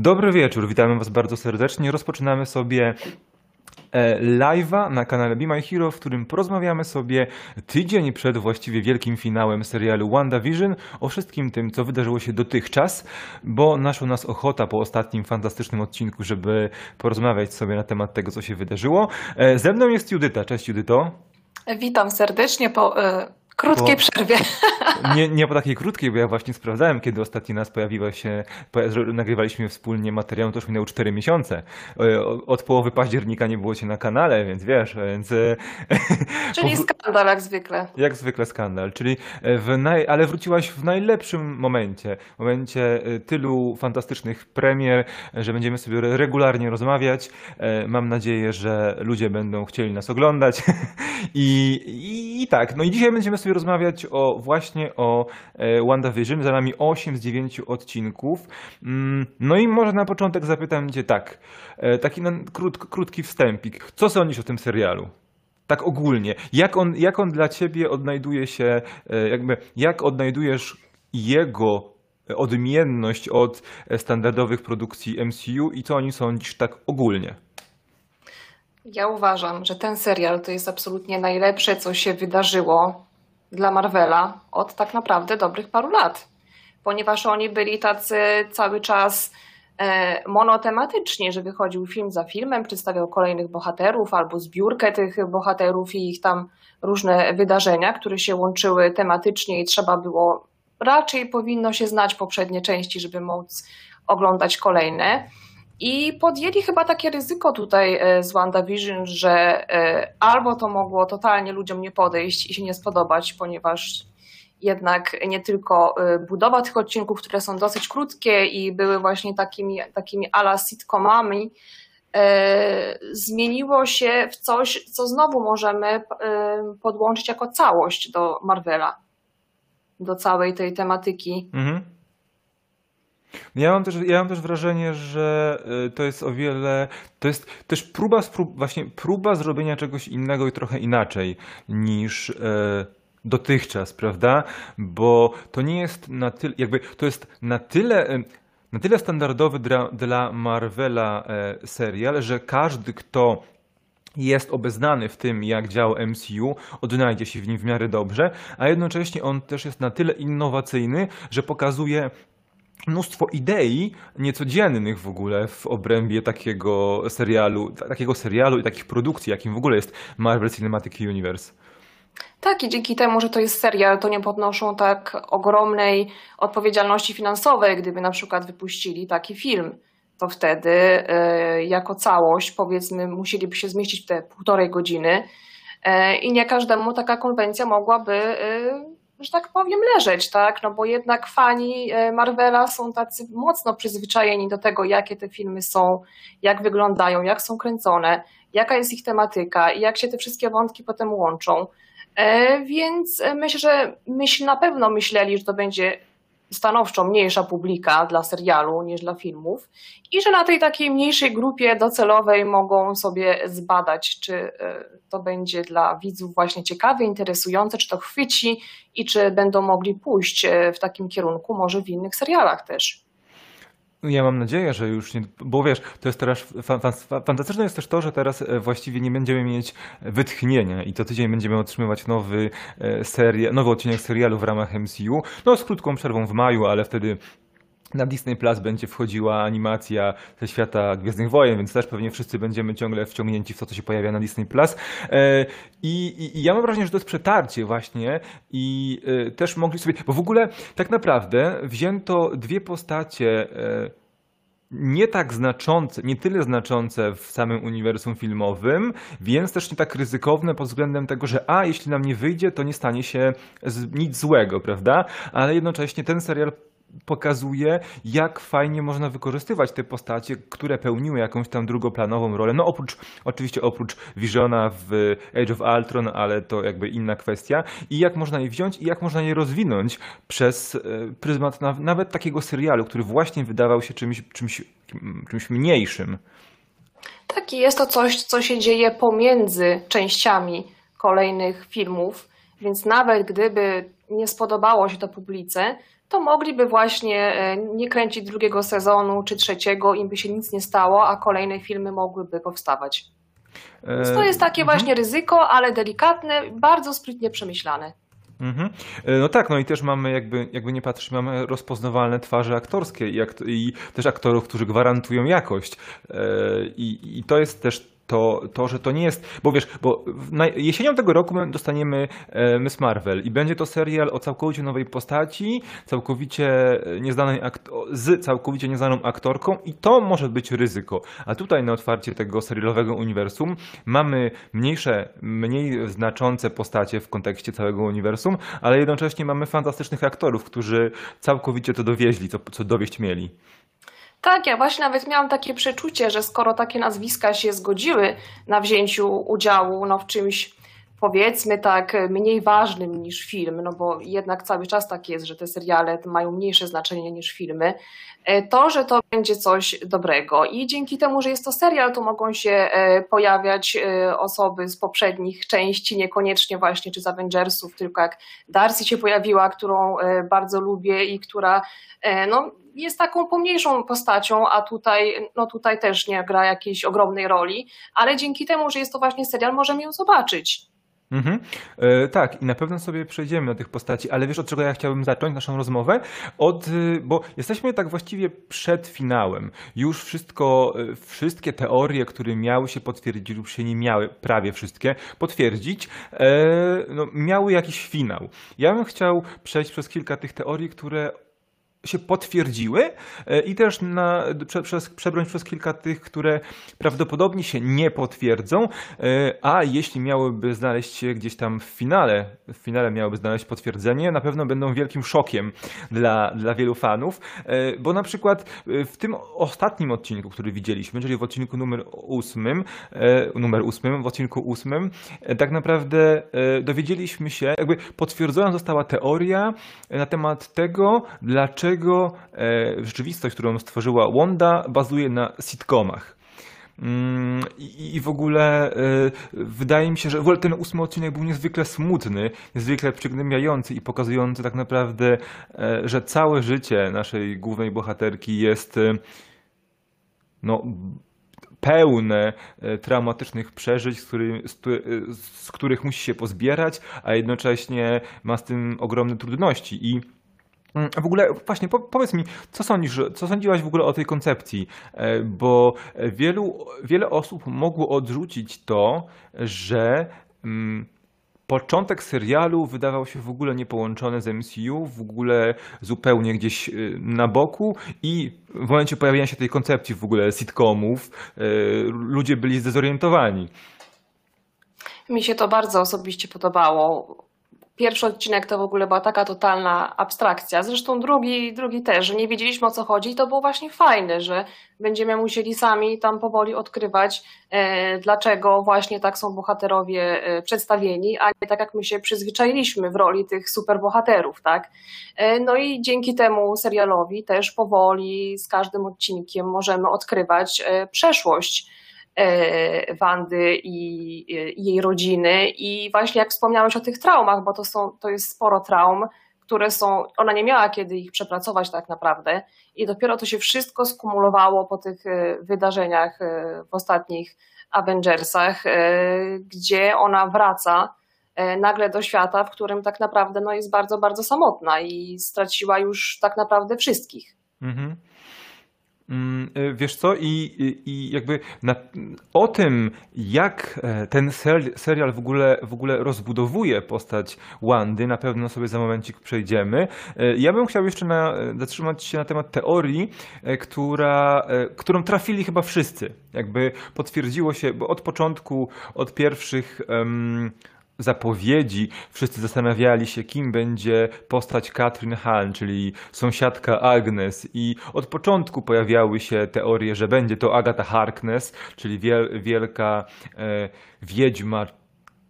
Dobry wieczór, witamy Was bardzo serdecznie. Rozpoczynamy sobie e, live'a na kanale Be My Hero, w którym porozmawiamy sobie tydzień przed właściwie wielkim finałem serialu WandaVision o wszystkim tym, co wydarzyło się dotychczas, bo naszła nas ochota po ostatnim fantastycznym odcinku, żeby porozmawiać sobie na temat tego, co się wydarzyło. E, Ze mną jest Judyta. Cześć Judyto. Witam serdecznie po e, krótkiej Po- przerwie. Nie, nie po takiej krótkiej, bo ja właśnie sprawdzałem, kiedy ostatni raz pojawiła się, nagrywaliśmy wspólnie materiał, to już minęło 4 miesiące. E, Od połowy października nie było cię na kanale, więc wiesz, więc e, Czyli skandal jak zwykle. jak zwykle skandal, czyli e, w naj, ale wróciłaś w najlepszym momencie, w momencie e, tylu fantastycznych premier, e, że będziemy sobie re- regularnie rozmawiać. E, Mam nadzieję, że ludzie będą chcieli nas oglądać. I, i, I tak, no i dzisiaj będziemy sobie rozmawiać o właśnie o e, WandaVision, za nami 8 z 9 odcinków. Mm, No i może na początek zapytam cię tak, e, taki krót, krótki wstępik. Co sądzisz o tym serialu? Tak ogólnie. Jak on, jak on dla ciebie odnajduje się, e, jakby, jak odnajdujesz jego odmienność od standardowych produkcji MCU i co o nim sądzisz tak ogólnie? Ja uważam, że ten serial to jest absolutnie najlepsze, co się wydarzyło dla Marvela od tak naprawdę dobrych paru lat. Ponieważ oni byli tacy cały czas e, monotematyczni, że wychodził film za filmem, przedstawiał kolejnych bohaterów albo zbiórkę tych bohaterów i ich tam różne wydarzenia, które się łączyły tematycznie i trzeba było, raczej powinno się znać poprzednie części, żeby móc oglądać kolejne. I podjęli chyba takie ryzyko tutaj e, z WandaVision, że e, albo to mogło totalnie ludziom nie podejść i się nie spodobać, ponieważ jednak nie tylko e, budowa tych odcinków, które są dosyć krótkie i były właśnie takimi, takimi ala sitcomami, e, zmieniło się w coś, co znowu możemy podłączyć jako całość do Marvela, do całej tej tematyki. Mhm. Ja mam też, ja mam też wrażenie, że y, to jest o wiele, to jest też próba, właśnie próba zrobienia czegoś innego i trochę inaczej niż e, dotychczas, prawda? Bo to nie jest na tyle, jakby to jest na tyle, e, na tyle standardowy dla, dla Marvela e, serial, że każdy, kto jest obeznany w tym, jak działa MCU, odnajdzie się w nim w miarę dobrze, a jednocześnie on też jest na tyle innowacyjny, że pokazuje mnóstwo idei niecodziennych w ogóle w obrębie takiego serialu, takiego serialu i takich produkcji, jakim w ogóle jest Marvel Cinematic Universe. Tak, i dzięki temu, że to jest serial, to nie podnoszą tak ogromnej odpowiedzialności finansowej, gdyby na przykład wypuścili taki film. To wtedy e, jako całość, powiedzmy, musieliby się zmieścić w te półtorej godziny e, i nie każdemu taka konwencja mogłaby, e, że tak powiem, leżeć, tak? No bo jednak fani e, Marvela są tacy mocno przyzwyczajeni do tego, jakie te filmy są, jak wyglądają, jak są kręcone, jaka jest ich tematyka i jak się te wszystkie wątki potem łączą. E, Więc e, myślę, że myśl, na pewno myśleli, że to będzie stanowczo mniejsza publika dla serialu niż dla filmów i że na tej takiej mniejszej grupie docelowej mogą sobie zbadać, czy e, to będzie dla widzów właśnie ciekawe, interesujące, czy to chwyci i czy będą mogli pójść e, w takim kierunku, może w innych serialach też. Ja mam nadzieję, że już nie, bo wiesz, to jest teraz fa- fa- fantastyczne jest też to, że teraz e, właściwie nie będziemy mieć wytchnienia i co tydzień będziemy otrzymywać nowy e, seria, nowy odcinek serialu w ramach MCU. No z krótką przerwą w maju, ale wtedy na Disney Plus będzie wchodziła animacja ze świata Gwiezdnych Wojen, więc też pewnie wszyscy będziemy ciągle wciągnięci w to, co się pojawia na Disney Plus. E, I, i, I ja mam wrażenie, że to jest przetarcie właśnie i e, też mogli sobie, bo w ogóle tak naprawdę wzięto dwie postacie e, nie tak znaczące, nie tyle znaczące w samym uniwersum filmowym, więc też nie tak ryzykowne pod względem tego, że a, jeśli nam nie wyjdzie, to nie stanie się nic złego, prawda? Ale jednocześnie ten serial pokazuje, jak fajnie można wykorzystywać te postacie, które pełniły jakąś tam drugoplanową rolę. No oprócz, oczywiście oprócz Visiona w Age of Ultron, ale to jakby inna kwestia. I jak można je wziąć i jak można je rozwinąć przez e, pryzmat na, nawet takiego serialu, który właśnie wydawał się czymś, czymś, czymś mniejszym. Tak, i jest to coś, co się dzieje pomiędzy częściami kolejnych filmów, więc nawet gdyby nie spodobało się to publice, to mogliby właśnie e, nie kręcić drugiego sezonu czy trzeciego, im by się nic nie stało, a kolejne filmy mogłyby powstawać. Więc to jest takie Mhm. właśnie ryzyko, ale delikatne, bardzo sprytnie przemyślane. Mhm. E, No tak, no i też mamy jakby, jakby nie patrzeć, mamy rozpoznawalne twarze aktorskie i, i też aktorów, którzy gwarantują jakość. E, i to jest też to, to, że to nie jest, bo wiesz, bo jesienią tego roku my dostaniemy e, Miss Marvel i będzie to serial o całkowicie nowej postaci, całkowicie nieznanej akt- o- z całkowicie nieznaną aktorką i to może być ryzyko. A tutaj na otwarcie tego serialowego uniwersum mamy mniejsze, mniej znaczące postacie w kontekście całego uniwersum, ale jednocześnie mamy fantastycznych aktorów, którzy całkowicie to dowieźli, co, co dowieść mieli. Tak, ja właśnie nawet miałam takie przeczucie, że skoro takie nazwiska się zgodziły na wzięciu udziału no, w czymś, powiedzmy tak, mniej ważnym niż film, no bo jednak cały czas tak jest, że te seriale mają mniejsze znaczenie niż filmy, e, to, że to będzie coś dobrego. I dzięki temu, że jest to serial, to mogą się e, pojawiać e, osoby z poprzednich części, niekoniecznie właśnie czy z Avengersów, tylko jak Darcy się pojawiła, którą e, bardzo lubię i która e, no, jest taką pomniejszą postacią, a tutaj, no tutaj też nie gra jakiejś ogromnej roli, ale dzięki temu, że jest to właśnie serial, możemy ją zobaczyć. Mhm. E, tak, i na pewno sobie przejdziemy do tych postaci, ale wiesz od czego ja chciałbym zacząć naszą rozmowę? Od, y, bo jesteśmy tak właściwie przed finałem. Już wszystko, y, wszystkie teorie, które miały się potwierdzić lub się nie miały, prawie wszystkie, potwierdzić, e, no, miały jakiś finał. Ja bym chciał przejść przez kilka tych teorii, które się potwierdziły e, i też na, prze, przez, przebrnąć przez kilka tych, które prawdopodobnie się nie potwierdzą, e, a jeśli miałyby znaleźć się gdzieś tam w finale, w finale miałyby znaleźć potwierdzenie, na pewno będą wielkim szokiem dla, dla wielu fanów, e, bo na przykład w tym ostatnim odcinku, który widzieliśmy, czyli w odcinku numer ósmym, e, numer ósmym, w odcinku ósmym, e, tak naprawdę dowiedzieliśmy się, jakby potwierdzona została teoria na temat tego, dlaczego e, rzeczywistość, którą stworzyła Wanda, bazuje na sitcomach. Mm, I, w ogóle e, wydaje mi się, że ten ósmy odcinek był niezwykle smutny, niezwykle przygnębiający i pokazujący tak naprawdę, e, że całe życie naszej głównej bohaterki jest no, pełne traumatycznych przeżyć, z, z, któ- z których musi się pozbierać, a jednocześnie ma z tym ogromne trudności. I W ogóle właśnie po, powiedz mi, co sądzisz, co sądziłaś w ogóle o tej koncepcji? E, Bo wielu, wiele osób mogło odrzucić to, że mm, początek serialu wydawał się w ogóle niepołączony z MCU, w ogóle zupełnie gdzieś y, na boku i w momencie pojawienia się tej koncepcji w ogóle sitcomów, y, ludzie byli zdezorientowani. Mi się to bardzo osobiście podobało. Pierwszy odcinek to w ogóle była taka totalna abstrakcja. Zresztą drugi, drugi też, że nie wiedzieliśmy o co chodzi. I to było właśnie fajne, że będziemy musieli sami tam powoli odkrywać, e, dlaczego właśnie tak są bohaterowie e, przedstawieni, a nie tak jak my się przyzwyczailiśmy w roli tych superbohaterów, tak? E, no i dzięki temu serialowi też powoli z każdym odcinkiem możemy odkrywać e, przeszłość Wandy i, jej rodziny. I właśnie jak wspomniałeś o tych traumach, bo to, są, to jest sporo traum, które są, ona nie miała kiedy ich przepracować tak naprawdę. I dopiero to się wszystko skumulowało po tych e, wydarzeniach e, w ostatnich Avengersach, e, gdzie ona wraca e, nagle do świata, w którym tak naprawdę no, jest bardzo, bardzo samotna i straciła już tak naprawdę wszystkich. Mhm. Mm, y, Wiesz co, i, i, jakby na, o tym, jak e, ten ser, serial w ogóle, w ogóle rozbudowuje postać Wandy, na pewno sobie za momencik przejdziemy. E, Ja bym chciał jeszcze na, zatrzymać się na temat teorii, e, która, którą trafili chyba wszyscy. Jakby potwierdziło się, bo od początku, od pierwszych em, zapowiedzi. Wszyscy zastanawiali się, kim będzie postać Katrin Hahn, czyli sąsiadka Agnes. I od początku pojawiały się teorie, że będzie to Agatha Harkness, czyli wiel, wielka e, wiedźma,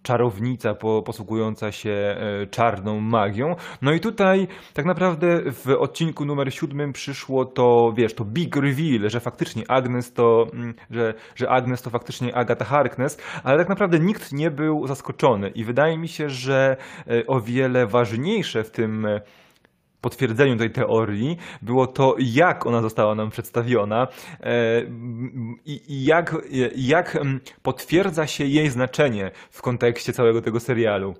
czarownica po, posługująca się e, czarną magią. No i tutaj tak naprawdę w odcinku numer siódmym przyszło to, wiesz, to big reveal, że faktycznie Agnes to, mm, że, że Agnes to faktycznie Agatha Harkness, ale tak naprawdę nikt nie był zaskoczony i wydaje mi się, że e, o wiele ważniejsze w tym e, potwierdzeniu tej teorii było to, jak ona została nam przedstawiona e, i jak, jak mm, potwierdza się jej znaczenie w kontekście całego tego serialu.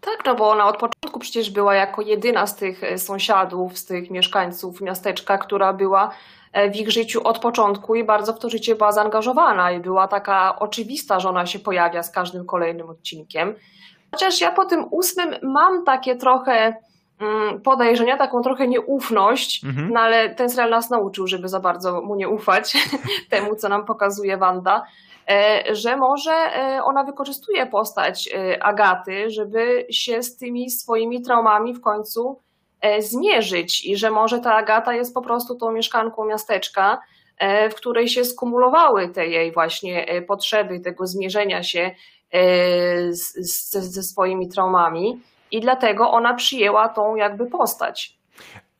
Tak, no bo ona od początku przecież była jako jedyna z tych e, sąsiadów, z tych mieszkańców miasteczka, która była e, w ich życiu od początku i bardzo w to życie była zaangażowana i była taka oczywista, że ona się pojawia z każdym kolejnym odcinkiem. Chociaż ja po tym ósmym mam takie trochę podejrzenia, taką trochę nieufność, Mhm. no ale ten serial nas nauczył, żeby za bardzo mu nie ufać temu, co nam pokazuje Wanda, e, że może e, ona wykorzystuje postać e, Agaty, żeby się z tymi swoimi traumami w końcu zmierzyć i że może ta Agata jest po prostu tą mieszkanką miasteczka, w której się skumulowały te jej właśnie potrzeby tego zmierzenia się z, z, ze swoimi traumami i dlatego ona przyjęła tą jakby postać.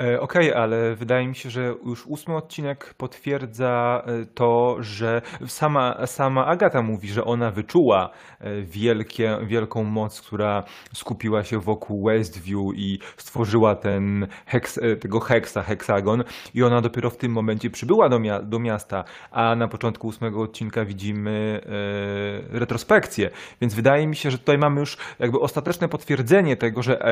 E, Okej, ale wydaje mi się, że już ósmy odcinek potwierdza e, to, że sama, sama Agata mówi, że ona wyczuła e, wielkie, wielką moc, która skupiła się wokół Westview i stworzyła ten heks, tego heksa, heksagon. I ona dopiero w tym momencie przybyła do, mia do miasta, a na początku ósmego odcinka widzimy e, retrospekcję, więc wydaje mi się, że tutaj mamy już jakby ostateczne potwierdzenie tego, że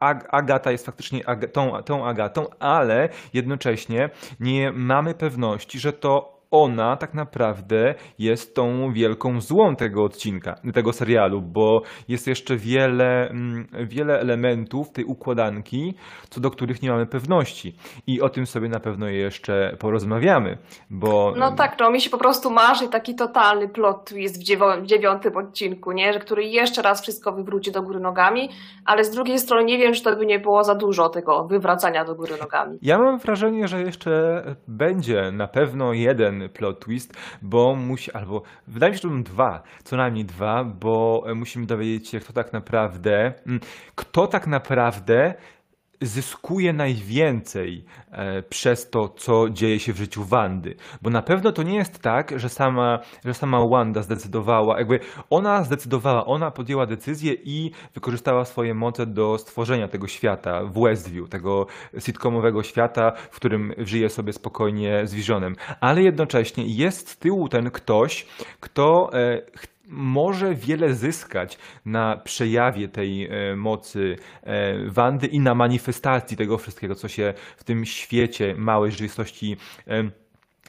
Ag Agata jest faktycznie Ag tą, tą Agatą, ale jednocześnie nie mamy pewności, że to ona tak naprawdę jest tą wielką złą tego odcinka, tego serialu, bo jest jeszcze wiele, mm, wiele elementów tej układanki, co do których nie mamy pewności. I o tym sobie na pewno jeszcze porozmawiamy, bo No tak, no mi się po prostu marzy taki totalny plot dziewo- w dziewiątym odcinku, nie? Że który jeszcze raz wszystko wywróci do góry nogami, ale z drugiej strony nie wiem, czy to by nie było za dużo tego wywracania do góry nogami. Ja mam wrażenie, że jeszcze będzie na pewno jeden plot twist, bo musi, albo wydaje mi się, że będą dwa, co najmniej dwa, bo e, musimy dowiedzieć się, kto tak naprawdę, mm, kto tak naprawdę zyskuje najwięcej e, przez to, co dzieje się w życiu Wandy. Bo na pewno to nie jest tak, że sama, że sama Wanda zdecydowała, jakby ona zdecydowała, ona podjęła decyzję i wykorzystała swoje moce do stworzenia tego świata w Westview, tego sitcomowego świata, w którym żyje sobie spokojnie z Visionem. Ale jednocześnie jest z tyłu ten ktoś, kto e, może wiele zyskać na przejawie tej e, mocy e, Wandy i na manifestacji tego wszystkiego, co się w tym świecie małej rzeczywistości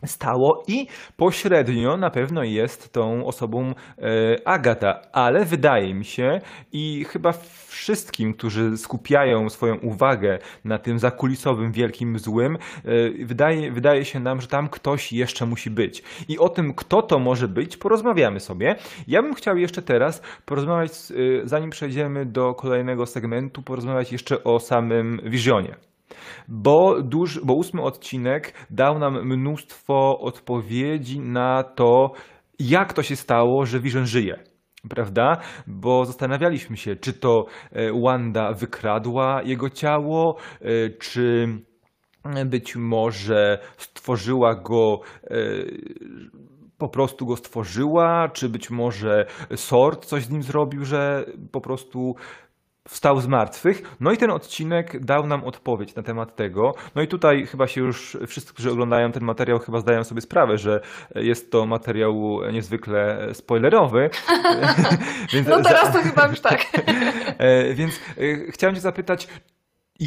stało i pośrednio na pewno jest tą osobą e, Agata, ale wydaje mi się i chyba wszystkim, którzy skupiają swoją uwagę na tym zakulisowym wielkim złym, e, wydaje, wydaje się nam, że tam ktoś jeszcze musi być. I o tym, kto to może być, porozmawiamy sobie. Ja bym chciał jeszcze teraz porozmawiać, e, zanim przejdziemy do kolejnego segmentu, porozmawiać jeszcze o samym Visionie. Bo, duż, bo ósmy odcinek dał nam mnóstwo odpowiedzi na to, jak to się stało, że Vision żyje. Prawda? Bo zastanawialiśmy się, czy to e, Wanda wykradła jego ciało, e, czy być może stworzyła go, e, po prostu go stworzyła, czy być może Sort coś z nim zrobił, że po prostu wstał z martwych. No i ten odcinek dał nam odpowiedź na temat tego. No i tutaj chyba się już wszyscy, którzy oglądają ten materiał, chyba zdają sobie sprawę, że jest to materiał niezwykle spoilerowy. Więc No teraz to chyba już tak. E, Więc e, chciałem Cię zapytać,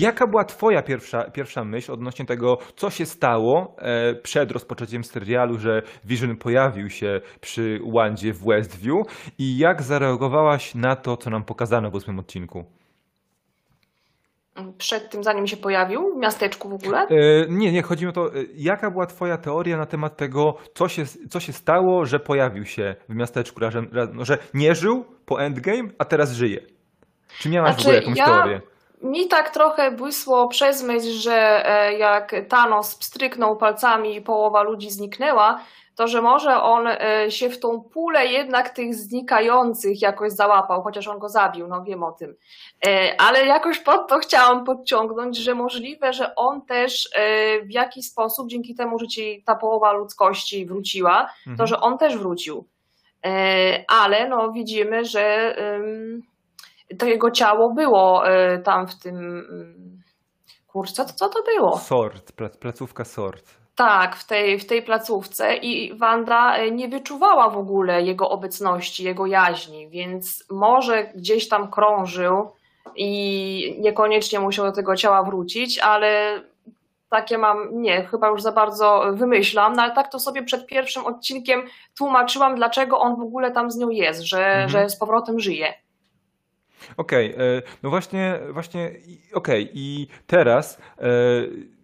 jaka była Twoja pierwsza, pierwsza myśl odnośnie tego, co się stało e, przed rozpoczęciem serialu, że Vision pojawił się przy Wandzie w Westview i jak zareagowałaś na to, co nam pokazano w ósmym odcinku? Przed tym, zanim się pojawił w miasteczku w ogóle. E, Nie, nie, chodzi mi o to, e, jaka była Twoja teoria na temat tego, co się, co się stało, że pojawił się w miasteczku, raz- no, że nie żył po Endgame, a teraz żyje? Czy miałaś w Znaczy, ogóle jakąś ja- teorię? Mi tak trochę błysło przez myśl, że e, jak Thanos pstryknął palcami i połowa ludzi zniknęła, to że może on e, się w tą pulę jednak tych znikających jakoś załapał, chociaż on go zabił, no wiem o tym. E, Ale jakoś pod to chciałam podciągnąć, że możliwe, że on też w jakiś sposób, dzięki temu, że ci ta połowa ludzkości wróciła, to Mhm. że on też wrócił. Ale no widzimy, że to jego ciało było e, tam w tym, mm, kurczę, co, co to było? Sort, plac, placówka Sort. Tak, w tej, w tej placówce i Wanda e, nie wyczuwała w ogóle jego obecności, jego jaźni, więc może gdzieś tam krążył i niekoniecznie musiał do tego ciała wrócić, ale takie mam, nie, chyba już za bardzo wymyślam, no ale tak to sobie przed pierwszym odcinkiem tłumaczyłam, dlaczego on w ogóle tam z nią jest, że, Mhm. że z powrotem żyje. Okej, e, no właśnie, właśnie, okej, i teraz, e,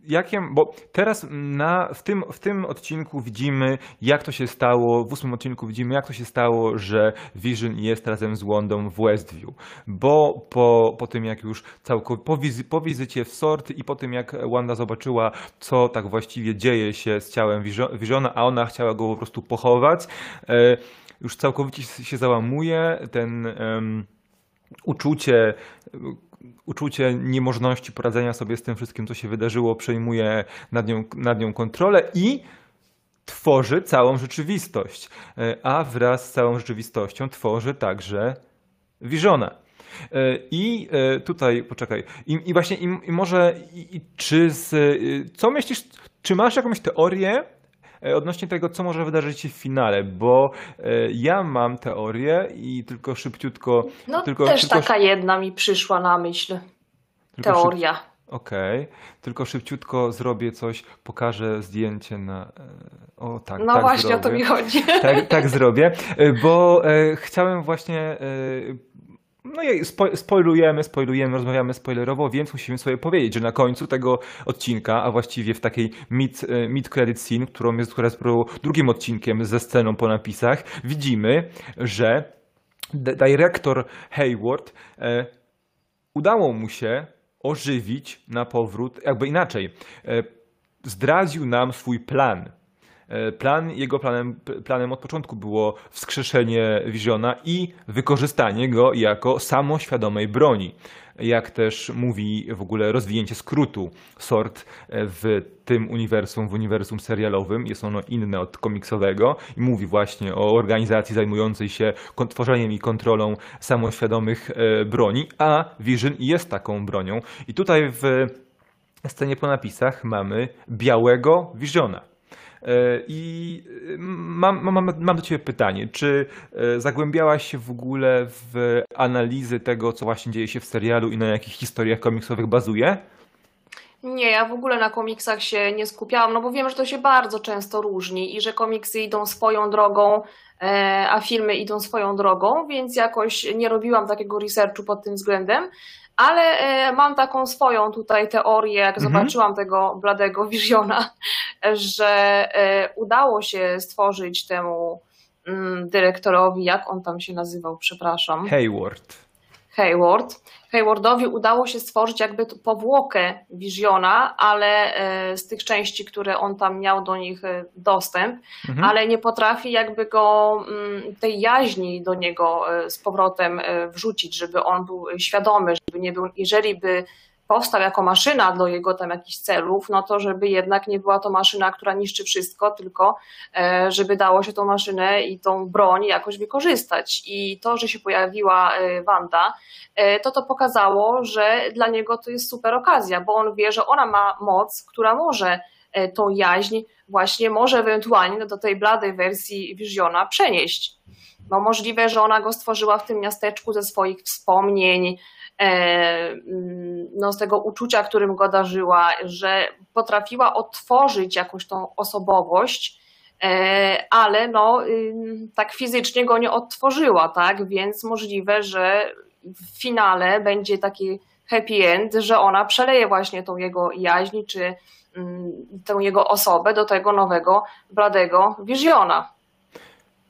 jakie, bo teraz na, w, tym, w tym odcinku widzimy, jak to się stało, w ósmym odcinku widzimy, jak to się stało, że Vision jest razem z Wondą w Westview, bo po, po tym, jak już całkowicie, po, wizy, po wizycie w Sort i po tym, jak Wanda zobaczyła, co tak właściwie dzieje się z ciałem Visio- Visiona, a ona chciała go po prostu pochować, e, już całkowicie się załamuje, ten... em, uczucie, uczucie niemożności poradzenia sobie z tym wszystkim, co się wydarzyło, przejmuje nad nią, nad nią kontrolę i tworzy całą rzeczywistość. E, A wraz z całą rzeczywistością tworzy także Visiona. E, I e, tutaj, poczekaj, i, i właśnie, i, i może, i, czy z, e, co myślisz, czy masz jakąś teorię odnośnie tego, co może wydarzyć się w finale? Bo e, ja mam teorię i tylko szybciutko, No tylko, też tylko, taka jedna mi przyszła na myśl, szyb- teoria. Okej, tylko szybciutko zrobię coś, pokażę zdjęcie na. e, O tak. No tak właśnie zrobię. o to mi chodzi. Tak, tak zrobię, e, bo e, chciałem właśnie. E, no i spo, spoilujemy, spoilujemy, rozmawiamy spoilerowo, więc musimy sobie powiedzieć, że na końcu tego odcinka, a właściwie w takiej mid, e, mid credit scene, którą jest, która jest drugim odcinkiem ze sceną po napisach, widzimy, że dyrektor Hayward e, udało mu się ożywić na powrót, jakby inaczej, e, zdradził nam swój plan. E, Plan, jego planem, planem od początku było wskrzeszenie Visiona i wykorzystanie go jako samoświadomej broni. Jak też mówi w ogóle rozwinięcie skrótu SORT e, w tym uniwersum, w uniwersum serialowym. Jest ono inne od komiksowego i mówi właśnie o organizacji zajmującej się tworzeniem i kontrolą samoświadomych e, broni, a Vision jest taką bronią. I tutaj w scenie po napisach mamy białego Visiona. I e, mam, mam, mam do Ciebie pytanie, czy e, zagłębiałaś się w ogóle w analizy tego, co właśnie dzieje się w serialu i na jakich historiach komiksowych bazuje? Nie, ja w ogóle na komiksach się nie skupiałam, no bo wiem, że to się bardzo często różni i że komiksy idą swoją drogą, a filmy idą swoją drogą, więc jakoś nie robiłam takiego researchu pod tym względem, ale e, mam taką swoją tutaj teorię, jak Mhm. zobaczyłam tego bladego Visiona, że e, udało się stworzyć temu mm, dyrektorowi, jak on tam się nazywał, przepraszam. Hayward. Hayward. Haywardowi udało się stworzyć jakby powłokę Visiona, ale e, z tych części, które on tam miał do nich e, dostęp, Mhm. ale nie potrafi jakby go mm, tej jaźni do niego e, z powrotem wrzucić, żeby on był świadomy, żeby nie był, jeżeli by powstał jako maszyna do jego tam jakichś celów, no to żeby jednak nie była to maszyna, która niszczy wszystko, tylko e, żeby dało się tą maszynę i tą broń jakoś wykorzystać. I to, że się pojawiła e, Wanda, e, to to pokazało, że dla niego to jest super okazja, bo on wie, że ona ma moc, która może tą jaźń właśnie może ewentualnie do tej bladej wersji Visiona przenieść. No możliwe, że ona go stworzyła w tym miasteczku ze swoich wspomnień, no z tego uczucia, którym go darzyła, że potrafiła otworzyć jakąś tą osobowość, e, ale no ym, tak fizycznie go nie odtworzyła, tak? Więc możliwe, że w finale będzie taki happy end, że ona przeleje właśnie tą jego jaźń, czy mm, tę jego osobę do tego nowego, bladego Visiona.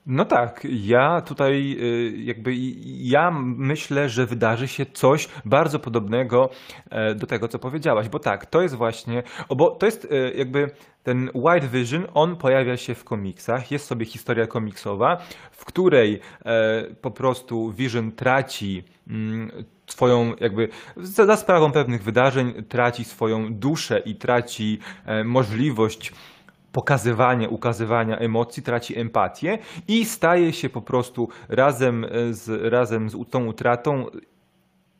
No tak, ja tutaj y, jakby ja myślę, że wydarzy się coś bardzo podobnego e, do tego, co powiedziałaś, bo tak, to jest właśnie, bo to jest e, jakby ten White Vision, on pojawia się w komiksach, jest sobie historia komiksowa, w której e, po prostu Vision traci mm, swoją jakby za, sprawą pewnych wydarzeń traci swoją duszę i traci możliwość pokazywania, ukazywania emocji, traci empatię i staje się po prostu razem z, razem z tą utratą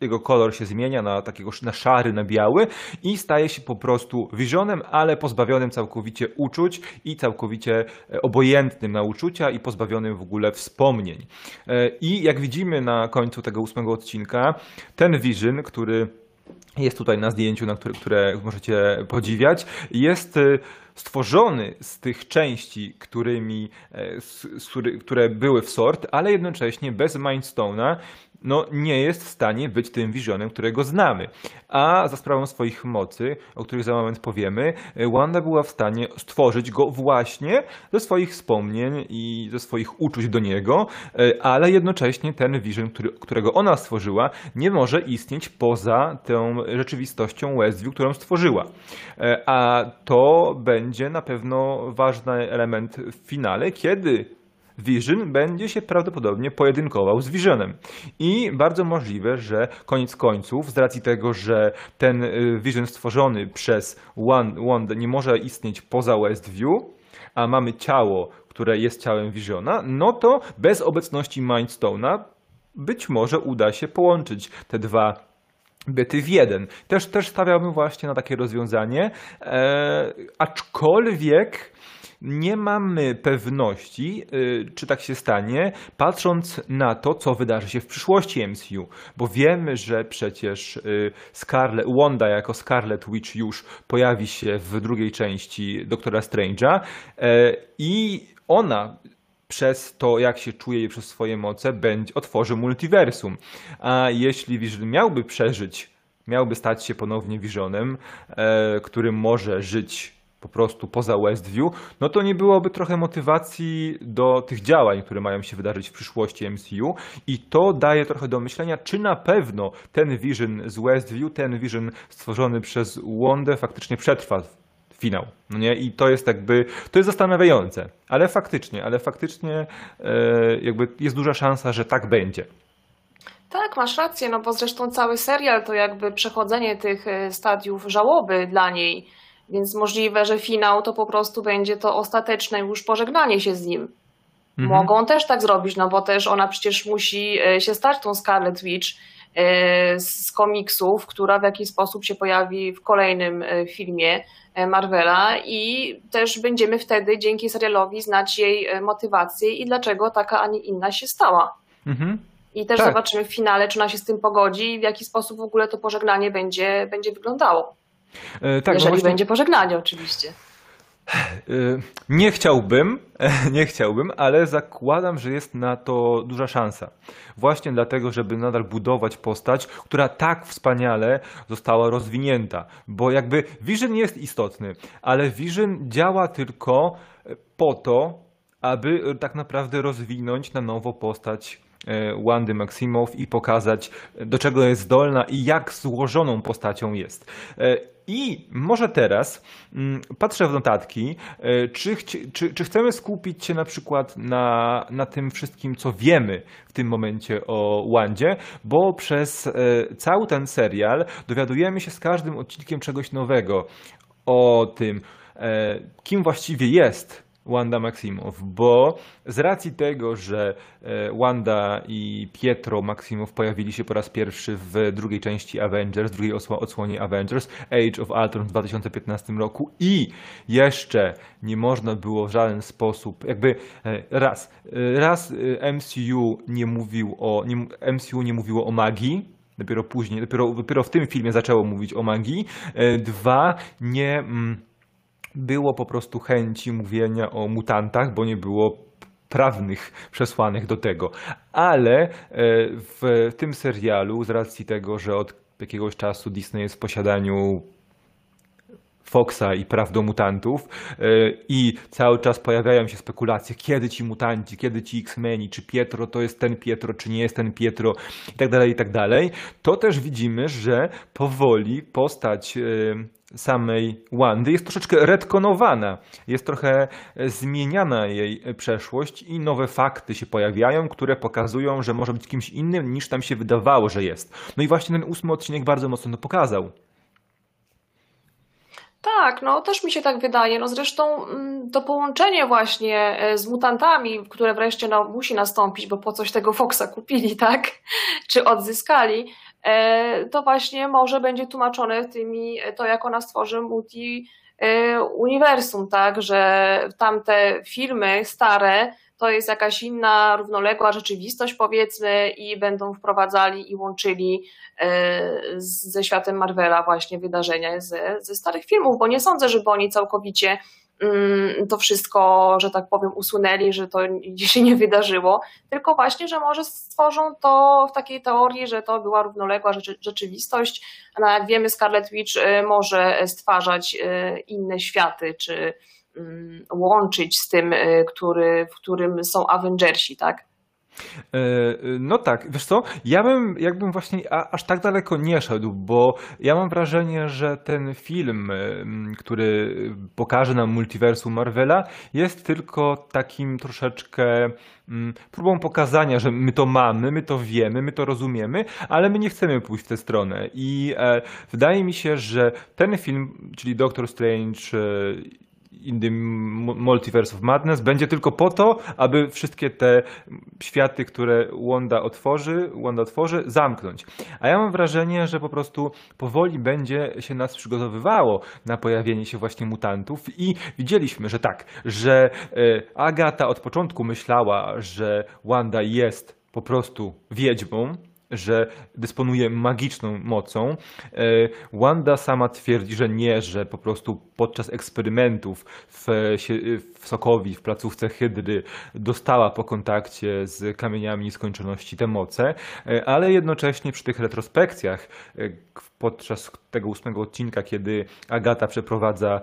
jego kolor się zmienia na takiego na szary, na biały i staje się po prostu Visionem, ale pozbawionym całkowicie uczuć i całkowicie e, obojętnym na uczucia i pozbawionym w ogóle wspomnień. E, I jak widzimy na końcu tego ósmego odcinka, ten Vision, który jest tutaj na zdjęciu, na które, które możecie podziwiać, jest stworzony z tych części, którymi, e, które były w sort, ale jednocześnie bez Mindstone'a no, nie jest w stanie być tym Visionem, którego znamy. A za sprawą swoich mocy, o których za moment powiemy, e, Wanda była w stanie stworzyć go właśnie ze swoich wspomnień i ze swoich uczuć do niego, e, ale jednocześnie ten Vision, który, którego ona stworzyła, nie może istnieć poza tą rzeczywistością Westview, którą stworzyła. E, A to będzie na pewno ważny element w finale, kiedy Vision będzie się prawdopodobnie pojedynkował z Visionem. I bardzo możliwe, że koniec końców, z racji tego, że ten y, Vision stworzony przez Wan- Wandę nie może istnieć poza Westview, a mamy ciało, które jest ciałem Visiona, no to bez obecności Mindstone'a być może uda się połączyć te dwa byty w jeden. Też, też stawiałbym właśnie na takie rozwiązanie, e, aczkolwiek nie mamy pewności, y, czy tak się stanie, patrząc na to, co wydarzy się w przyszłości MCU, bo wiemy, że przecież y, Scarlet, Wanda jako Scarlet Witch już pojawi się w drugiej części Doktora Strange'a e, i ona przez to, jak się czuje i przez swoje moce, będzie, otworzy multiversum. A jeśli Vision miałby przeżyć, miałby stać się ponownie Visionem, e, który może żyć po prostu poza Westview, no to nie byłoby trochę motywacji do tych działań, które mają się wydarzyć w przyszłości MCU i to daje trochę do myślenia, czy na pewno ten Vision z Westview, ten Vision stworzony przez Wandę faktycznie przetrwa finał. No nie? I to jest jakby, to jest zastanawiające, ale faktycznie, ale faktycznie e, jakby jest duża szansa, że tak będzie. Tak, masz rację, no bo zresztą cały serial to jakby przechodzenie tych e, stadiów żałoby dla niej, więc możliwe, że finał to po prostu będzie to ostateczne już pożegnanie się z nim. Mhm. Mogą też tak zrobić, no bo też ona przecież musi e, się stać tą Scarlet Witch e, z komiksów, która w jakiś sposób się pojawi w kolejnym e, filmie Marvela i też będziemy wtedy dzięki serialowi znać jej motywację i dlaczego taka, a nie inna się stała. Mhm. I też Tak. zobaczymy w finale, czy ona się z tym pogodzi i w jaki sposób w ogóle to pożegnanie będzie, będzie wyglądało. E, tak, no Jeżeli właśnie- będzie pożegnanie oczywiście. Y, Nie chciałbym, nie chciałbym, ale zakładam, że jest na to duża szansa. Właśnie dlatego, żeby nadal budować postać, która tak wspaniale została rozwinięta. Bo jakby Vision jest istotny, ale Vision działa tylko po to, aby tak naprawdę rozwinąć na nowo postać e, Wandy Maximow i pokazać, do czego jest zdolna i jak złożoną postacią jest. E, I może teraz mm, patrzę w notatki, e, czy, czy, czy chcemy skupić się na przykład na, na tym wszystkim, co wiemy w tym momencie o Wandzie, bo przez e, cały ten serial dowiadujemy się z każdym odcinkiem czegoś nowego o tym, e, kim właściwie jest Wanda Maximow, bo z racji tego, że e, Wanda i Pietro Maximow pojawili się po raz pierwszy w drugiej części Avengers, drugiej odsłonie Avengers, Age of Ultron w 2015 roku i jeszcze nie można było w żaden sposób, jakby e, raz, e, raz MCU nie mówił o, nie, MCU nie mówiło o magii, dopiero później, dopiero, dopiero w tym filmie zaczęło mówić o magii. Dwa, nie... Mm, było po prostu chęci mówienia o mutantach, bo nie było prawnych przesłanek do tego. Ale e, w tym serialu, z racji tego, że od jakiegoś czasu Disney jest w posiadaniu Foxa i praw do mutantów e, i cały czas pojawiają się spekulacje, kiedy ci mutanci, kiedy ci X-Meni, czy Pietro to jest ten Pietro, czy nie jest ten Pietro i tak dalej, i tak dalej, to też widzimy, że powoli postać e, samej Wandy jest troszeczkę retkonowana, jest trochę e, zmieniana jej e, przeszłość i nowe fakty się pojawiają, które pokazują, że może być kimś innym niż tam się wydawało, że jest. No i właśnie ten ósmy odcinek bardzo mocno to pokazał. Tak, no też mi się tak wydaje. No zresztą mm, to połączenie właśnie e, z mutantami, które wreszcie no, musi nastąpić, bo po coś tego Foxa kupili, tak? Czy odzyskali, to właśnie może będzie tłumaczone tymi, to jak ona stworzy multi e, uniwersum, tak, że tamte filmy stare to jest jakaś inna, równoległa rzeczywistość, powiedzmy, i będą wprowadzali i łączyli e, ze światem Marvela właśnie wydarzenia ze, ze starych filmów, bo nie sądzę, żeby oni całkowicie to wszystko, że tak powiem, usunęli, że to się nie wydarzyło, tylko właśnie, że może stworzą to w takiej teorii, że to była równoległa rzeczy, rzeczywistość. No, jak wiemy, Scarlet Witch e, może stwarzać e, inne światy, czy Mm, łączyć z tym, y, który, w którym są Avengersi, tak? E, no tak, wiesz co, ja bym jakbym właśnie aż tak daleko nie szedł, bo ja mam wrażenie, że ten film, który pokaże nam multiversum Marvela, jest tylko takim troszeczkę próbą pokazania, że my to mamy, my to wiemy, my to rozumiemy, ale my nie chcemy pójść w tę stronę. I e, wydaje mi się, że ten film, czyli Doctor Strange e, in the Multiverse of Madness będzie tylko po to, aby wszystkie te światy, które Wanda otworzy, Wanda otworzy, zamknąć. A ja mam wrażenie, że po prostu powoli będzie się nas przygotowywało na pojawienie się właśnie mutantów i widzieliśmy, że tak, że e, Agata od początku myślała, że Wanda jest po prostu wiedźmą, że dysponuje magiczną mocą. E, Wanda sama twierdzi, że nie, że po prostu podczas eksperymentów w, w Sokowi, w placówce Hydry dostała po kontakcie z kamieniami nieskończoności te moce, e, ale jednocześnie przy tych retrospekcjach e, podczas tego ósmego odcinka, kiedy Agata przeprowadza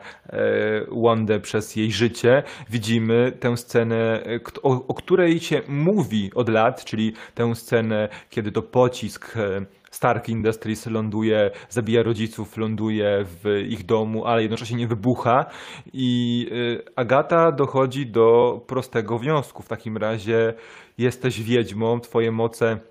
Wandę przez jej życie, widzimy tę scenę, o, o której się mówi od lat, czyli tę scenę, kiedy to pocisk e, Stark Industries ląduje, zabija rodziców, ląduje w ich domu, ale jednocześnie nie wybucha. I e, Agata dochodzi do prostego wniosku. W takim razie jesteś wiedźmą, twoje moce E,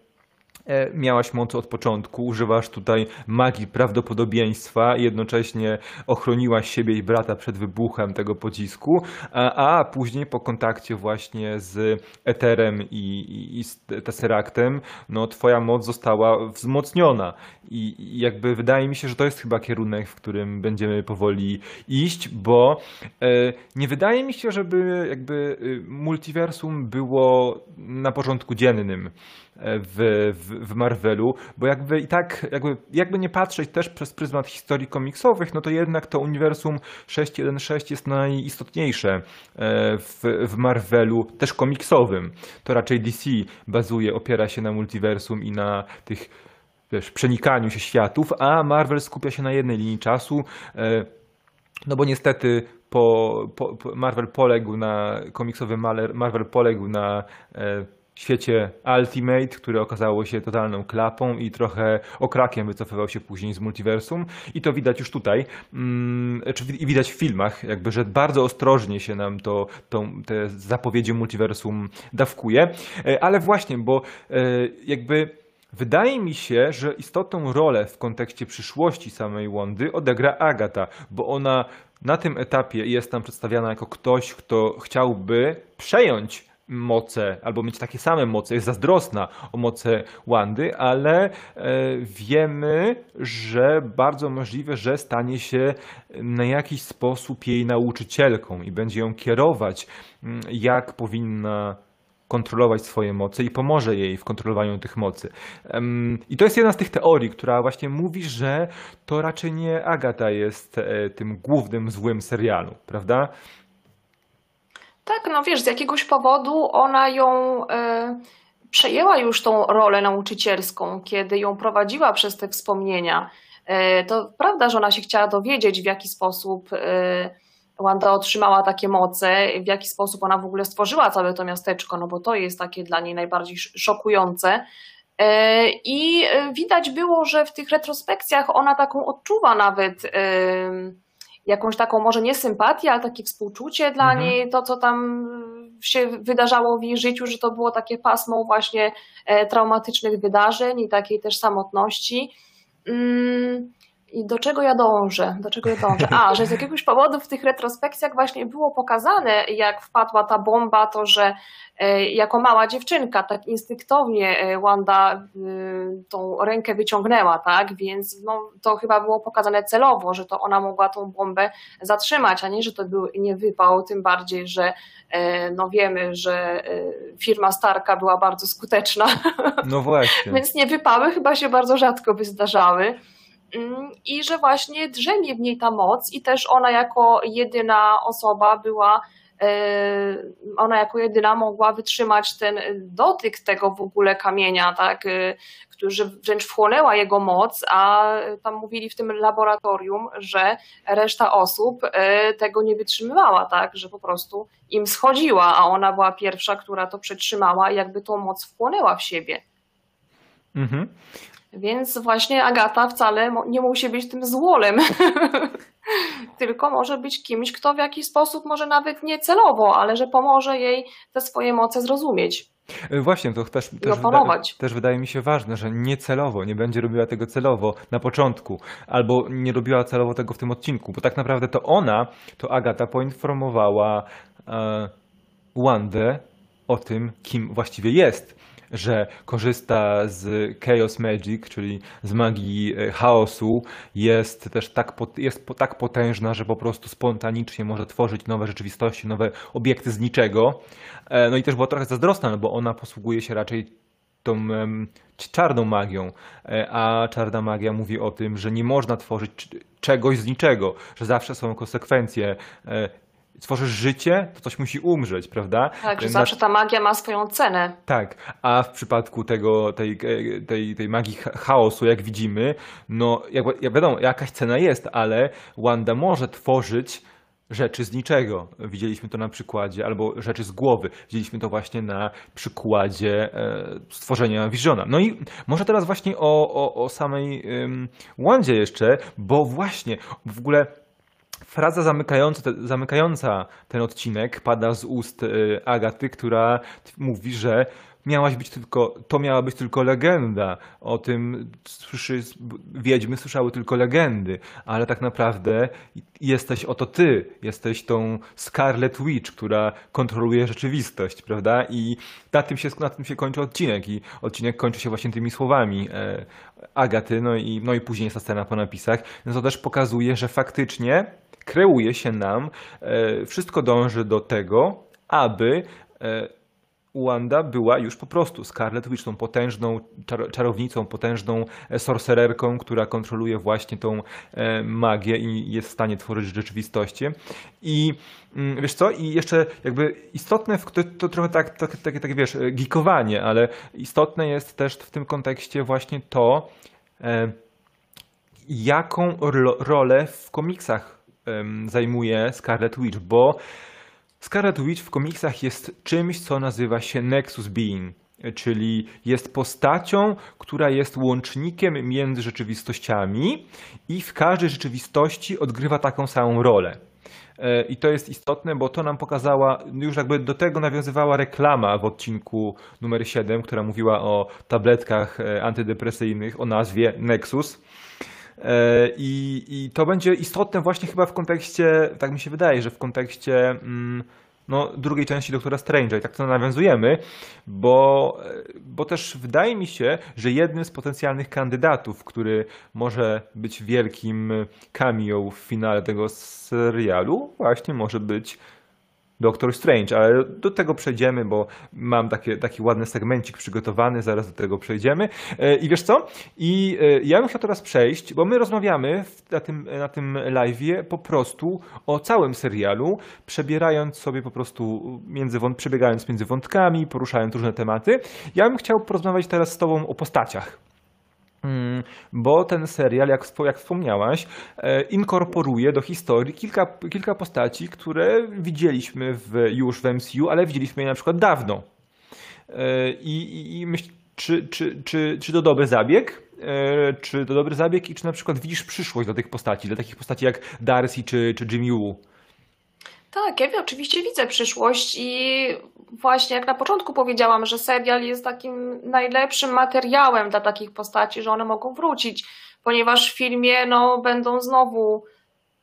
miałaś moc od początku, używasz tutaj magii prawdopodobieństwa jednocześnie ochroniłaś siebie i brata przed wybuchem tego pocisku, a, a później po kontakcie właśnie z Eterem i, i, i z Tesseractem, no twoja moc została wzmocniona. I, i jakby wydaje mi się, że to jest chyba kierunek, w którym będziemy powoli iść, bo e, nie wydaje mi się, żeby jakby y, multiversum było na porządku dziennym w, w, w Marvelu, bo jakby i tak, jakby, jakby nie patrzeć też przez pryzmat historii komiksowych, no to jednak to uniwersum 616 jest najistotniejsze e, w, w Marvelu, też komiksowym. To raczej DC bazuje, opiera się na multiversum i na tych wiesz, przenikaniu się światów, a Marvel skupia się na jednej linii czasu. E, no bo niestety po, po, Marvel poległ na komiksowy Marvel poległ na e, świecie Ultimate, który okazało się totalną klapą i trochę okrakiem wycofywał się później z multiversum. I to widać już tutaj, mm, czy widać w filmach, jakby, że bardzo ostrożnie się nam to, to te zapowiedzi multiversum dawkuje, e, ale właśnie, bo e, jakby Wydaje mi się, że istotną rolę w kontekście przyszłości samej Wondy odegra Agata, bo ona na tym etapie jest tam przedstawiana jako ktoś, kto chciałby przejąć moce, albo mieć takie same moce, jest zazdrosna o moce Wandy, ale e, wiemy, że bardzo możliwe, że stanie się na jakiś sposób jej nauczycielką i będzie ją kierować, mm, jak powinna kontrolować swoje moce i pomoże jej w kontrolowaniu tych mocy. I to jest jedna z tych teorii, która właśnie mówi, że to raczej nie Agata jest e, tym głównym złym serialu, prawda? Tak, no wiesz, z jakiegoś powodu ona ją e, przejęła już tą rolę nauczycielską, kiedy ją prowadziła przez te wspomnienia. E, to prawda, że ona się chciała dowiedzieć, w jaki sposób e, Wanda otrzymała takie moce, w jaki sposób ona w ogóle stworzyła całe to miasteczko, no bo to jest takie dla niej najbardziej szokujące. I widać było, że w tych retrospekcjach ona taką odczuwa nawet. Jakąś taką może nie sympatię, ale takie współczucie dla mhm. niej, to co tam się wydarzało w jej życiu, że to było takie pasmo właśnie e, traumatycznych wydarzeń i takiej też samotności. Mm, I do czego ja dążę? Do czego ja dążę? A, że z jakiegoś powodu w tych retrospekcjach właśnie było pokazane, jak wpadła ta bomba, to że e, jako mała dziewczynka tak instynktownie e, Wanda e, tą rękę wyciągnęła, tak? Więc no, to chyba było pokazane celowo, że to ona mogła tą bombę zatrzymać, a nie, że to był nie wypał, tym bardziej, że no wiemy, że firma Starka była bardzo skuteczna, No właśnie. więc nie wypały chyba się bardzo rzadko by zdarzały. Mm, I że właśnie drzemie w niej ta moc, i też ona jako jedyna osoba była, e, ona jako jedyna mogła wytrzymać ten dotyk tego w ogóle kamienia, tak, e, który wręcz wchłonęła jego moc, a tam mówili w tym laboratorium, że reszta osób e, tego nie wytrzymywała, tak, że po prostu im schodziła, a ona była pierwsza, która to przetrzymała i jakby tą moc wchłonęła w siebie. Mhm. Więc właśnie Agata wcale nie musi być tym złolem, tylko może być kimś, kto w jakiś sposób, może nawet nie celowo, ale że pomoże jej te swoje moce zrozumieć. E, Właśnie, to też, też, opanować. też wydaje mi się ważne, że nie celowo, nie będzie robiła tego celowo na początku, albo nie robiła celowo tego w tym odcinku, bo tak naprawdę to ona, to Agata poinformowała e, Wandę o tym, kim właściwie jest, że korzysta z Chaos Magic, czyli z magii e, chaosu, jest też tak, jest tak potężna, że po prostu spontanicznie może tworzyć nowe rzeczywistości, nowe obiekty z niczego. E, No i też była trochę zazdrosna, no bo ona posługuje się raczej tą czarną magią, e, a czarna magia mówi o tym, że nie można tworzyć czegoś z niczego, że zawsze są konsekwencje. Tworzysz życie, to coś musi umrzeć, prawda? Tak, że zawsze ta magia ma swoją cenę. tak, a w przypadku tego, tej, e, tej, tej magii cha- chaosu, jak widzimy, no jak, jak wiadomo, jakaś cena jest, ale Wanda może tworzyć rzeczy z niczego. Widzieliśmy to na przykładzie, albo rzeczy z głowy. Widzieliśmy to właśnie na przykładzie e, stworzenia Visiona. No i może teraz właśnie o, o, o samej ym, Wandzie jeszcze, bo właśnie w ogóle Fraza zamykająca, zamykająca ten odcinek pada z ust y, Agaty, która mówi, że miałaś być tylko, to miała być tylko legenda. O tym słyszy, wiedźmy słyszały tylko legendy, ale tak naprawdę jesteś oto ty, jesteś tą Scarlet Witch, która kontroluje rzeczywistość, prawda? I na tym się, na tym się kończy odcinek i odcinek kończy się właśnie tymi słowami e, Agaty, no i, no i później jest ta scena po napisach. No to też pokazuje, że faktycznie kreuje się nam, e, wszystko dąży do tego, aby e, Wanda była już po prostu Scarlet Witch, tą potężną czar czarownicą, potężną e, sorcererką, która kontroluje właśnie tą magię i jest w stanie tworzyć rzeczywistości. I mm, wiesz co, i jeszcze jakby istotne, to, trochę tak, tak, tak, tak wiesz, geekowanie, ale istotne jest też w tym kontekście właśnie to, jaką ro rolę w komiksach zajmuje Scarlet Witch, bo Scarlet Witch w komiksach jest czymś, co nazywa się Nexus Being, czyli jest postacią, która jest łącznikiem między rzeczywistościami i w każdej rzeczywistości odgrywa taką samą rolę. E, I to jest istotne, bo to nam pokazała, już jakby do tego nawiązywała reklama w odcinku numer 7, która mówiła o tabletkach e, antydepresyjnych o nazwie Nexus. E, I, I to będzie istotne właśnie chyba w kontekście, tak mi się wydaje, że w kontekście mm, no, drugiej części Doktora Strange'a. I tak to nawiązujemy, bo, e, bo też wydaje mi się, że jednym z potencjalnych kandydatów, który może być wielkim cameo w finale tego serialu, właśnie może być Doctor Strange, ale do tego przejdziemy, bo mam takie, taki ładny segmencik przygotowany, zaraz do tego przejdziemy. E, I wiesz co? I e, ja bym chciał teraz przejść, bo my rozmawiamy na tym, na tym live'ie po prostu o całym serialu, przebierając sobie po prostu między, przebiegając między wątkami, poruszając różne tematy. Ja bym chciał porozmawiać teraz z tobą o postaciach. Mm, Bo ten serial, jak, jak wspomniałaś, e, inkorporuje do historii kilka, kilka postaci, które widzieliśmy w, już w MCU, ale widzieliśmy je na przykład dawno. E, I, i, i myśl, czy, czy, czy, czy to dobry zabieg? E, Czy to dobry zabieg i czy na przykład widzisz przyszłość dla tych postaci, dla takich postaci jak Darcy czy, czy Jimmy Woo? Tak, ja oczywiście widzę przyszłość i właśnie jak na początku powiedziałam, że serial jest takim najlepszym materiałem dla takich postaci, że one mogą wrócić. ponieważ w filmie no, będą znowu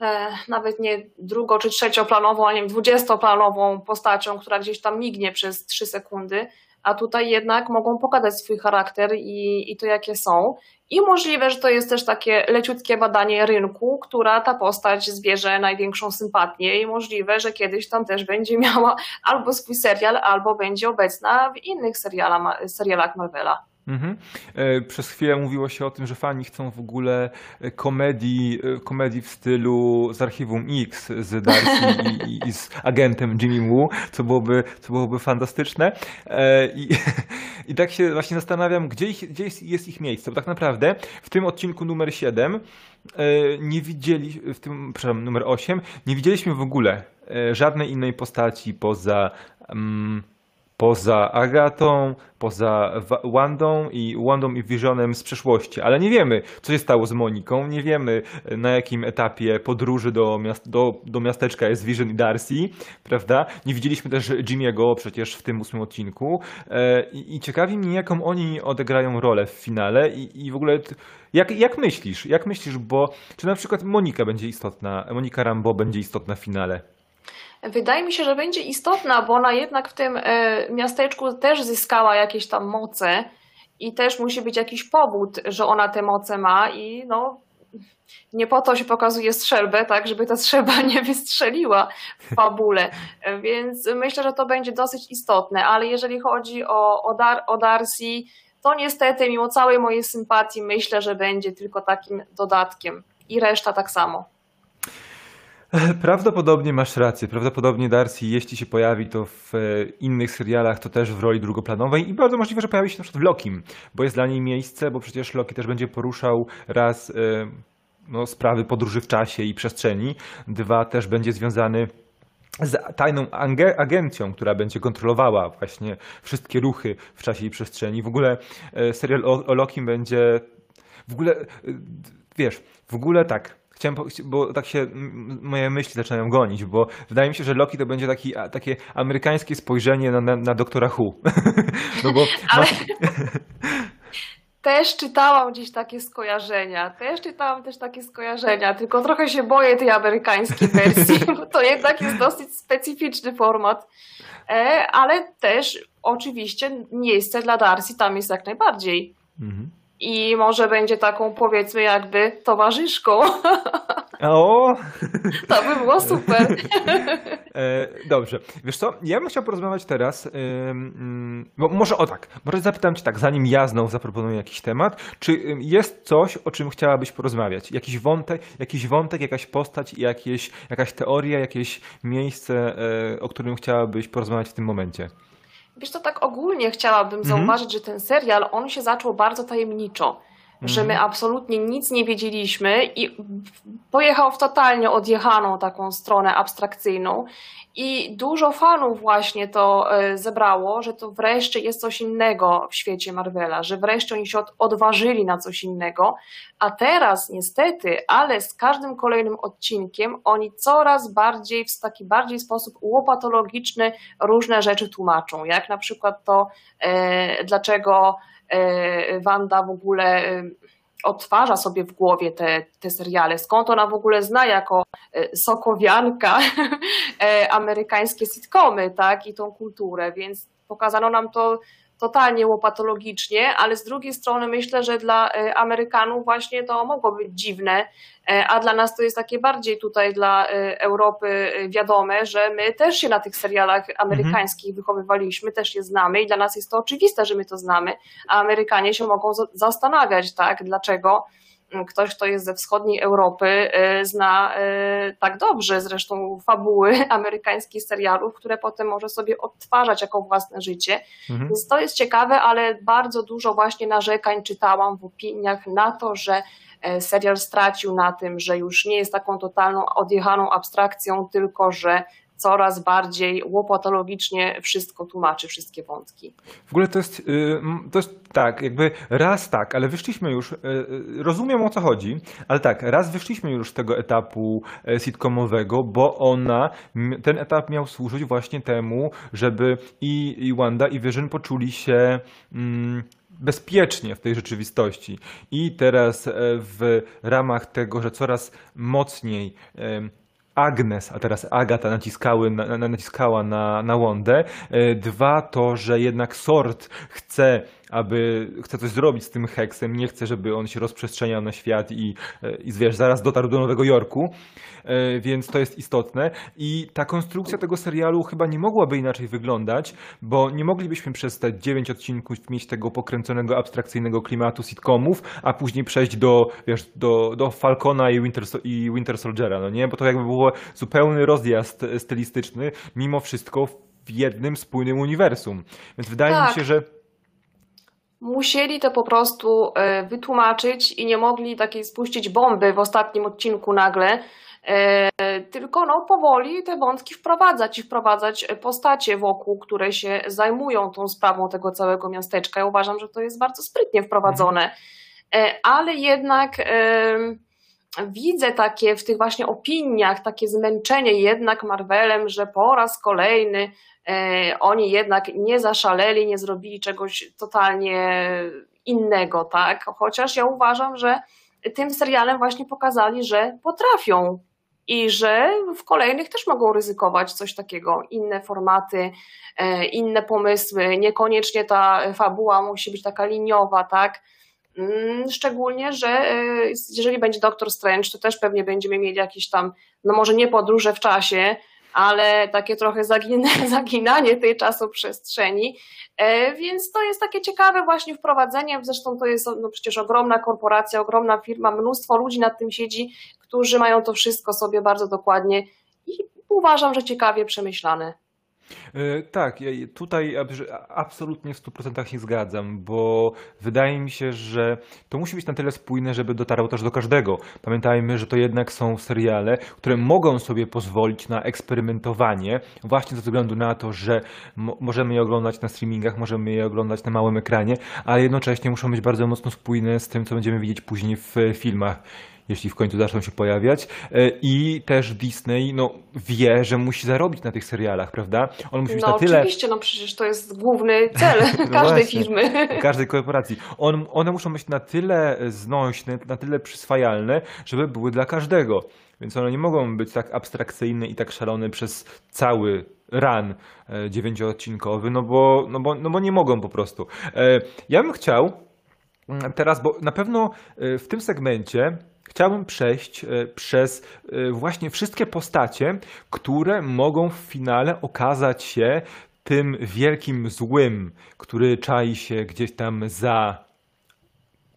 e, nawet nie drugo czy trzecioplanową, a nie wiem, dwudziestoplanową postacią, która gdzieś tam mignie przez trzy sekundy, a tutaj jednak mogą pokazać swój charakter i, i to jakie są. I możliwe, że to jest też takie leciutkie badanie rynku, która ta postać zbierze największą sympatię i możliwe, że kiedyś tam też będzie miała albo swój serial, albo będzie obecna w innych seriala, serialach Marvela. Mhm. E, Przez chwilę mówiło się o tym, że fani chcą w ogóle e, komedii, e, komedii w stylu z Archiwum X z Darcy i, i, i z agentem Jimmy Woo, co byłoby, co byłoby fantastyczne. I, I tak się właśnie zastanawiam, gdzie, ich, gdzie jest, jest ich miejsce, bo tak naprawdę w tym odcinku numer 7 e, nie widzieli, w tym, przepraszam, numer 8, nie widzieliśmy w ogóle żadnej innej postaci poza... mm, poza Agatą, poza Wa- Wandą i Wandą i Visionem z przeszłości, ale nie wiemy, co się stało z Moniką, nie wiemy e, na jakim etapie podróży do, miast do, do miasteczka jest Vision i Darcy, prawda? Nie widzieliśmy też Jimmy'ego przecież w tym ósmym odcinku E, i, i ciekawi mnie, jaką oni odegrają rolę w finale i, i w ogóle jak, jak myślisz, jak myślisz, bo czy na przykład Monika będzie istotna, Monika Rambo będzie istotna w finale? Wydaje mi się, że będzie istotna, bo ona jednak w tym e, miasteczku też zyskała jakieś tam moce i też musi być jakiś powód, że ona te moce ma i no nie po to się pokazuje strzelbę, tak, żeby ta strzelba nie wystrzeliła w fabule, więc myślę, że to będzie dosyć istotne, ale jeżeli chodzi o, o, Dar, o Darcy, to niestety mimo całej mojej sympatii myślę, że będzie tylko takim dodatkiem i reszta tak samo. Prawdopodobnie masz rację. Prawdopodobnie Darcy, jeśli się pojawi, to w e, innych serialach, to też w roli drugoplanowej i bardzo możliwe, że pojawi się na przykład w Lokim, bo jest dla niej miejsce, bo przecież Loki też będzie poruszał raz e, no, sprawy podróży w czasie i przestrzeni, dwa też będzie związany z tajną agencją, która będzie kontrolowała właśnie wszystkie ruchy w czasie i przestrzeni. W ogóle e, serial o, o Lokim będzie w ogóle, wiesz, w ogóle tak. Chciałem, bo tak się moje myśli zaczynają gonić, bo wydaje mi się, że Loki to będzie taki, a, takie amerykańskie spojrzenie na, na, na doktora Who. no bo Ale też czytałam gdzieś takie skojarzenia, też czytałam też takie skojarzenia, tylko trochę się boję tej amerykańskiej wersji, bo to jednak jest dosyć specyficzny format, E, ale też oczywiście miejsce dla Darcy tam jest jak najbardziej. mhm. I może będzie taką powiedzmy jakby towarzyszką. O! To by było super. E, dobrze. Wiesz co, ja bym chciał porozmawiać teraz, ym, bo może o tak, może zapytam cię tak, zanim ja znowu zaproponuję jakiś temat, czy jest coś, o czym chciałabyś porozmawiać? Jakiś wątek, jakiś wątek jakaś postać, jakieś, jakaś teoria, jakieś miejsce, e, o którym chciałabyś porozmawiać w tym momencie? Wiesz, to tak ogólnie chciałabym Mhm. zauważyć, że ten serial, on się zaczął bardzo tajemniczo. Że my absolutnie nic nie wiedzieliśmy i pojechał w totalnie odjechaną taką stronę abstrakcyjną. I dużo fanów właśnie to e, zebrało, że to wreszcie jest coś innego w świecie Marvela, że wreszcie oni się od, odważyli na coś innego. A teraz niestety, ale z każdym kolejnym odcinkiem oni coraz bardziej w taki bardziej sposób łopatologiczny różne rzeczy tłumaczą. Jak na przykład to, e, dlaczego Wanda w ogóle e, odtwarza sobie w głowie te, te seriale, skąd ona w ogóle zna jako e, sokowianka e, amerykańskie sitcomy, tak, i tą kulturę, więc pokazano nam to totalnie łopatologicznie, ale z drugiej strony myślę, że dla e, Amerykanów właśnie to mogło być dziwne, e, a dla nas to jest takie bardziej tutaj dla e, Europy wiadome, że my też się na tych serialach amerykańskich wychowywaliśmy, też je znamy i dla nas jest to oczywiste, że my to znamy, a Amerykanie się mogą za- zastanawiać, tak, dlaczego ktoś, kto jest ze wschodniej Europy, e, zna e, tak dobrze zresztą fabuły amerykańskich serialów, które potem może sobie odtwarzać jako własne życie. Mhm. Więc to jest ciekawe, ale bardzo dużo właśnie narzekań czytałam w opiniach na to, że e, serial stracił na tym, że już nie jest taką totalną, odjechaną abstrakcją, tylko że coraz bardziej łopatologicznie wszystko tłumaczy, wszystkie wątki. W ogóle to jest, y, to jest tak, jakby raz tak, ale wyszliśmy już, y, y, rozumiem o co chodzi, ale tak, raz wyszliśmy już z tego etapu e, sitcomowego, bo ona, ten etap miał służyć właśnie temu, żeby i, i Wanda i Vision poczuli się mm, bezpiecznie w tej rzeczywistości. I teraz e, w ramach tego, że coraz mocniej Agnes, a teraz Agata naciskały, na, na, naciskała na, na Wondę. E, Dwa to, że jednak Sort chce, aby chce coś zrobić z tym heksem, nie chce, żeby on się rozprzestrzeniał na świat i, e, i wiesz, zaraz dotarł do Nowego Jorku, E, więc to jest istotne. I ta konstrukcja tego serialu chyba nie mogłaby inaczej wyglądać, bo nie moglibyśmy przez te dziewięć odcinków mieć tego pokręconego, abstrakcyjnego klimatu sitcomów, a później przejść do, wiesz, do, do Falcona i Winter, i Winter Soldiera, no nie? Bo to jakby było zupełny rozjazd stylistyczny, mimo wszystko w jednym spójnym uniwersum. Więc wydaje mi Tak. się, że Musieli to po prostu e, wytłumaczyć i nie mogli takiej spuścić bomby w ostatnim odcinku nagle, e, tylko no powoli te wątki wprowadzać i wprowadzać postacie wokół, które się zajmują tą sprawą tego całego miasteczka. Ja uważam, że to jest bardzo sprytnie wprowadzone, E, ale jednak widzę takie w tych właśnie opiniach, takie zmęczenie jednak Marvelem, że po raz kolejny e, oni jednak nie zaszaleli, nie zrobili czegoś totalnie innego, tak? Chociaż ja uważam, że tym serialem właśnie pokazali, że potrafią i że w kolejnych też mogą ryzykować coś takiego, inne formaty, e, inne pomysły, niekoniecznie ta fabuła musi być taka liniowa, tak? Mm, Szczególnie, że e, jeżeli będzie Doctor Strange, to też pewnie będziemy mieli jakieś tam, no może nie podróże w czasie, ale takie trochę zagina, zaginanie tej czasoprzestrzeni. E, Więc to jest takie ciekawe właśnie wprowadzenie. Zresztą to jest no przecież ogromna korporacja, ogromna firma, mnóstwo ludzi nad tym siedzi, którzy mają to wszystko sobie bardzo dokładnie i uważam, że ciekawie przemyślane. E, Tak, tutaj abs- absolutnie w 100% się zgadzam, bo wydaje mi się, że to musi być na tyle spójne, żeby dotarło też do każdego. Pamiętajmy, że to jednak są seriale, które mogą sobie pozwolić na eksperymentowanie, właśnie ze względu na to, że mo- możemy je oglądać na streamingach, możemy je oglądać na małym ekranie, ale jednocześnie muszą być bardzo mocno spójne z tym, co będziemy widzieć później w e, filmach. Jeśli w końcu zaczną się pojawiać. E, I też Disney no, wie, że musi zarobić na tych serialach, prawda? On musi być No na tyle oczywiście, no przecież to jest główny cel No każdej właśnie. firmy. każdej korporacji. On, one muszą być na tyle znośne, na tyle przyswajalne, żeby były dla każdego. Więc one nie mogą być tak abstrakcyjne i tak szalone przez cały run e, dziewięcioodcinkowy, no bo, no, bo, no bo nie mogą po prostu. E, Ja bym chciał mm, teraz, bo na pewno w tym segmencie chciałbym przejść e, przez e, właśnie wszystkie postacie, które mogą w finale okazać się tym wielkim złym, który czai się gdzieś tam za,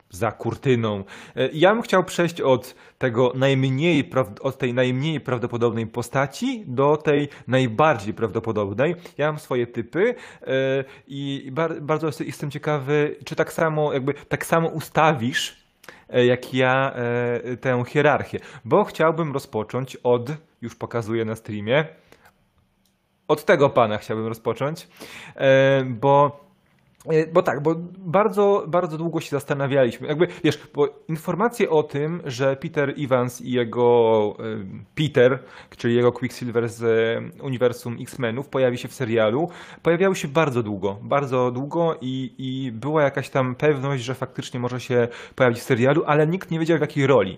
za kurtyną. E, Ja bym chciał przejść od tego najmniej, od tej najmniej prawdopodobnej postaci do tej najbardziej prawdopodobnej. Ja mam swoje typy i bar- bardzo jest- jestem ciekawy, czy tak samo, jakby tak samo ustawisz jak ja e, tę hierarchię, bo chciałbym rozpocząć od, już pokazuję na streamie, od tego pana chciałbym rozpocząć, e, bo, e, bo tak, bo bardzo, bardzo długo się zastanawialiśmy. Jakby, wiesz, bo informacje o tym, że Peter Evans i jego e, Peter, czyli jego Quicksilver z e, uniwersum X-Menów pojawi się w serialu, pojawiały się bardzo długo, bardzo długo i, i była jakaś tam pewność, że faktycznie może się pojawić w serialu, ale nikt nie wiedział w jakiej roli.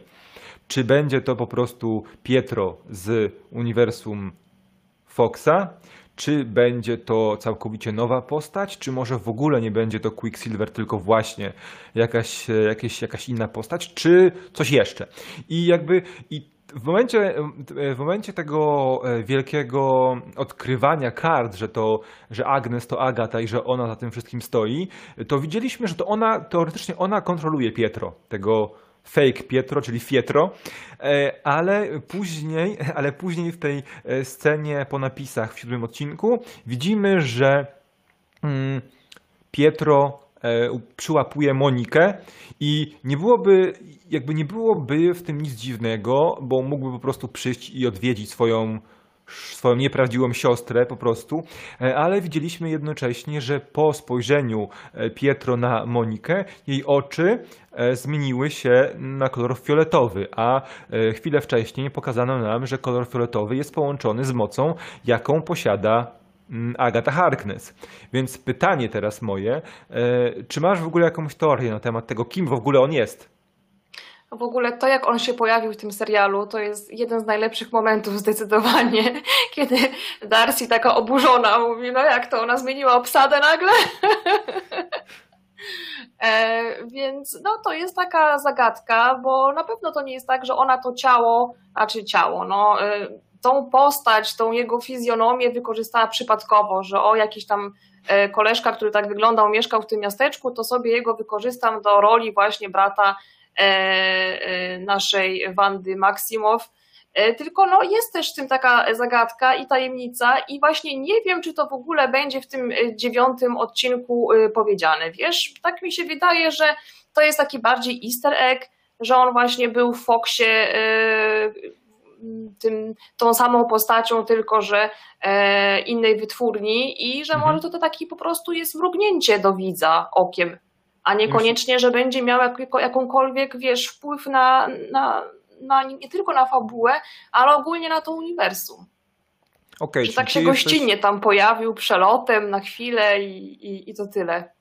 Czy będzie to po prostu Pietro z uniwersum Foxa, czy będzie to całkowicie nowa postać, czy może w ogóle nie będzie to Quicksilver, tylko właśnie jakaś, e, jakieś, jakaś inna postać, czy coś jeszcze. I jakby i w momencie, w momencie tego e, wielkiego odkrywania kart, że to, że Agnes to Agata i że ona za tym wszystkim stoi, to widzieliśmy, że to ona, teoretycznie ona kontroluje Pietro, tego fake Pietro, czyli Fietro, e, ale później, ale później w tej e, scenie po napisach w siódmym odcinku widzimy, że mm, Pietro e, przyłapuje Monikę i nie byłoby, jakby nie byłoby w tym nic dziwnego, bo mógłby po prostu przyjść i odwiedzić swoją swoją nieprawdziwą siostrę po prostu, e, ale widzieliśmy jednocześnie, że po spojrzeniu e, Pietro na Monikę, jej oczy e, zmieniły się na kolor fioletowy, a chwilę wcześniej pokazano nam, że kolor fioletowy jest połączony z mocą, jaką posiada mm, Agata Harkness. Więc pytanie teraz moje, czy masz w ogóle jakąś teorię na temat tego, kim w ogóle on jest? W ogóle to, jak on się pojawił w tym serialu, to jest jeden z najlepszych momentów zdecydowanie, kiedy Darcy taka oburzona mówi, no jak to, ona zmieniła obsadę nagle? e, więc no to jest taka zagadka, bo na pewno to nie jest tak, że ona to ciało, znaczy ciało, no e, tą postać, tą jego fizjonomię wykorzystała przypadkowo, że o jakiś tam e, koleżka, który tak wyglądał, mieszkał w tym miasteczku, to sobie jego wykorzystam do roli właśnie brata naszej Wandy Maksimow. E, Tylko no, jest też w tym taka zagadka i tajemnica, i właśnie nie wiem, czy to w ogóle będzie w tym e, dziewiątym odcinku e, powiedziane. Wiesz, tak mi się wydaje, że to jest taki bardziej easter egg, że on właśnie był w Foxie e, tym, tą samą postacią, tylko że e, innej wytwórni, i że Mhm. może to, to taki po prostu jest mrugnięcie do widza okiem, a niekoniecznie, że będzie miał jak, jakąkolwiek, wiesz, wpływ na, na, na nie tylko na fabułę, ale ogólnie na to uniwersum. Okej, Że tak się jesteś- gościnnie tam pojawił przelotem na chwilę i, i, i to tyle.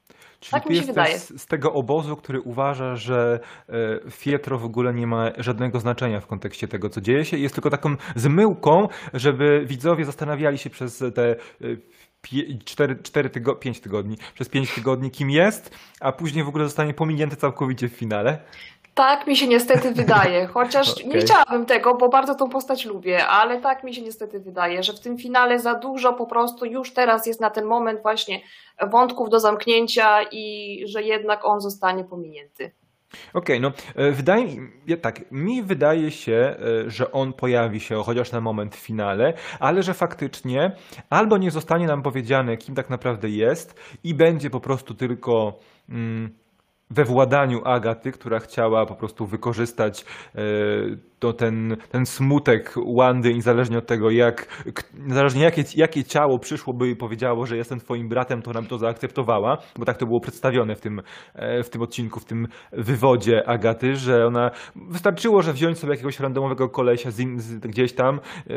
Czyli Tak mi się jesteś wydaje. z z tego obozu, który uważa, że e, Fietro w ogóle nie ma żadnego znaczenia w kontekście tego, co dzieje się. Jest tylko taką zmyłką, żeby widzowie zastanawiali się przez te e, 4, 4 tygo, 5 tygodni, przez 5 tygodni, kim jest, a później w ogóle zostanie pominięty całkowicie w finale. Tak mi się niestety wydaje, chociaż Okej. nie chciałabym tego, bo bardzo tą postać lubię, ale tak mi się niestety wydaje, że w tym finale za dużo po prostu już teraz jest na ten moment właśnie wątków do zamknięcia i że jednak on zostanie pominięty. Okej, no e, wydaje mi tak, mi wydaje się, e, że on pojawi się chociaż na moment w finale, ale że faktycznie albo nie zostanie nam powiedziane, kim tak naprawdę jest i będzie po prostu tylko mm, we władaniu Agaty, która chciała po prostu wykorzystać e, to ten, ten smutek Wandy, niezależnie od tego, jak, niezależnie jakie, jakie ciało przyszłoby i powiedziało, że jestem twoim bratem, to nam to zaakceptowała, bo tak to było przedstawione w tym, e, w tym odcinku, w tym wywodzie Agaty, że ona, wystarczyło, że wziąć sobie jakiegoś randomowego kolesia z in, z, gdzieś tam, e,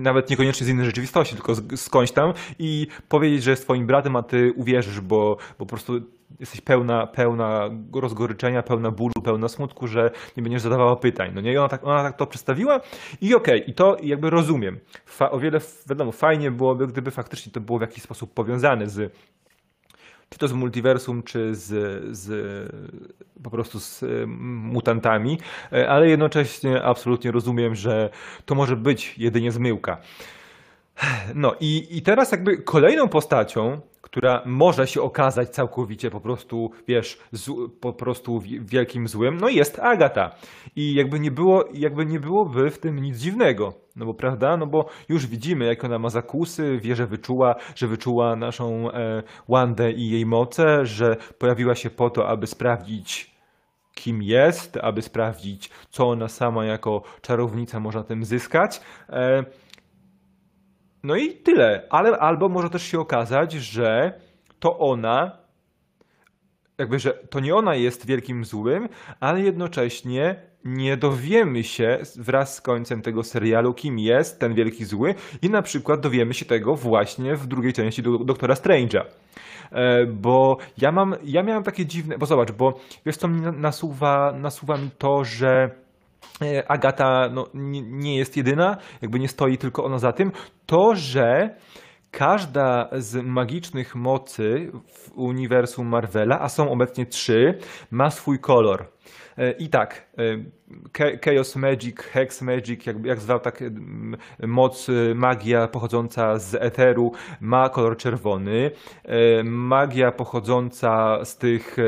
nawet niekoniecznie z innej rzeczywistości, tylko z, skądś tam i powiedzieć, że jest twoim bratem, a ty uwierzysz, bo, bo po prostu jesteś pełna, pełna rozgoryczenia, pełna bólu, pełna smutku, że nie będziesz zadawała pytań. No nie, I ona tak, ona tak to przedstawiła i okej, i to jakby rozumiem. Fa, o wiele, wiadomo, fajnie byłoby, gdyby faktycznie to było w jakiś sposób powiązane z czy to z multiversum, czy z, z po prostu z mutantami, e, ale jednocześnie absolutnie rozumiem, że to może być jedynie zmyłka. No i, i teraz jakby kolejną postacią, która może się okazać całkowicie po prostu, wiesz, zł, po prostu wi- wielkim złym, no jest Agata. I jakby nie było, jakby nie byłoby w tym nic dziwnego. No bo prawda? No bo już widzimy, jak ona ma zakusy, wie, że wyczuła, że wyczuła naszą e, Wandę i jej moce, że pojawiła się po to, aby sprawdzić kim jest, aby sprawdzić, co ona sama jako czarownica może na tym zyskać. E, no i tyle. Ale albo może też się okazać, że to ona, jakby, że to nie ona jest wielkim złym, ale jednocześnie nie dowiemy się wraz z końcem tego serialu, kim jest ten wielki zły i na przykład dowiemy się tego właśnie w drugiej części do, Doktora Strange'a. E, Bo ja mam, ja miałem takie dziwne, bo zobacz, bo wiesz co mnie nasuwa, nasuwa mi to, że Agata no, nie, nie jest jedyna, jakby nie stoi tylko ona za tym, to, że każda z magicznych mocy w uniwersum Marvela, a są obecnie trzy, ma swój kolor. E, I tak, e, Cha- Chaos Magic, Hex Magic, jak, jak zwał tak moc, e, magia pochodząca z eteru ma kolor czerwony. E, Magia pochodząca z tych e,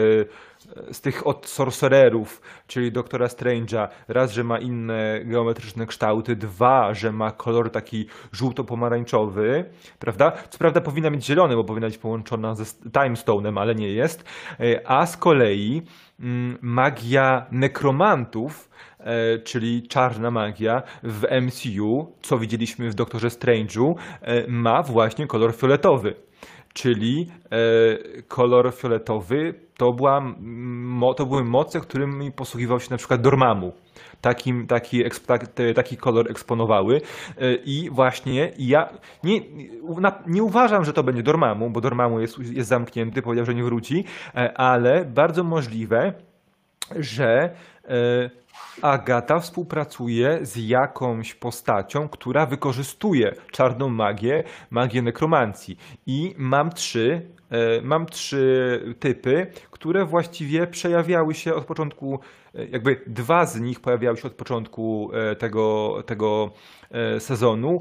z tych od sorcererów, czyli Doktora Strange'a, raz, że ma inne geometryczne kształty, dwa, że ma kolor taki żółto-pomarańczowy, prawda? Co prawda powinna mieć zielony, bo powinna być połączona ze s- Time Stone'em, ale nie jest. E, A z kolei mm, magia nekromantów, e, czyli czarna magia w MCU, co widzieliśmy w Doktorze Strange'u, e, ma właśnie kolor fioletowy. czyli kolor fioletowy to, była, to były moce, którymi posługiwał się na przykład Dormammu. Taki, tak- taki kolor eksponowały E, i właśnie ja nie, nie uważam, że to będzie Dormammu, bo Dormammu jest, jest zamknięty, powiedział, że nie wróci, e, ale bardzo możliwe, że e, Agata współpracuje z jakąś postacią, która wykorzystuje czarną magię, magię nekromancji. I mam trzy, mam trzy typy, które właściwie przejawiały się od początku, e, jakby dwa z nich pojawiały się od początku e, tego, tego e, sezonu.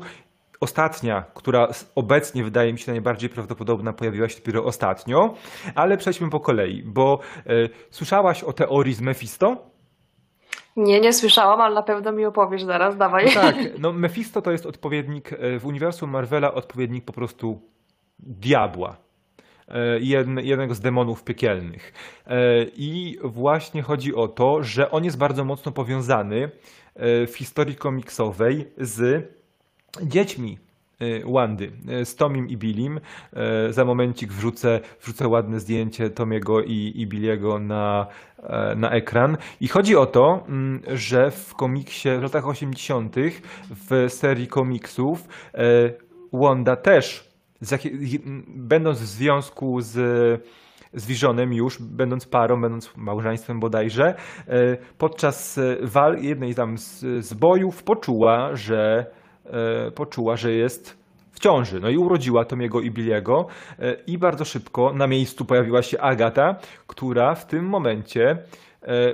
Ostatnia, która obecnie wydaje mi się najbardziej prawdopodobna, pojawiła się dopiero ostatnio, ale przejdźmy po kolei, bo e, słyszałaś o teorii z Mephisto? Nie, nie słyszałam, ale na pewno mi opowiesz zaraz, dawaj. No tak, no Mephisto to jest odpowiednik e, w uniwersum Marvela, odpowiednik po prostu diabła. E, jedn- Jednego z demonów piekielnych. E, I właśnie chodzi o to, że on jest bardzo mocno powiązany e, w historii komiksowej z dziećmi Wandy, z Tomim i Billim. E, Za momencik wrzucę, wrzucę ładne zdjęcie Tomiego i, i Billiego na, na ekran. I chodzi o to, mm, że w komiksie w latach 80., w serii komiksów, Wanda też, będąc w związku z z Visionem już, będąc parą, będąc małżeństwem bodajże, e, podczas e, wal jednej tam z, z bojów poczuła, że e, poczuła, że jest w ciąży. No i urodziła Tomiego i Billiego e, i bardzo szybko na miejscu pojawiła się Agata, która w tym momencie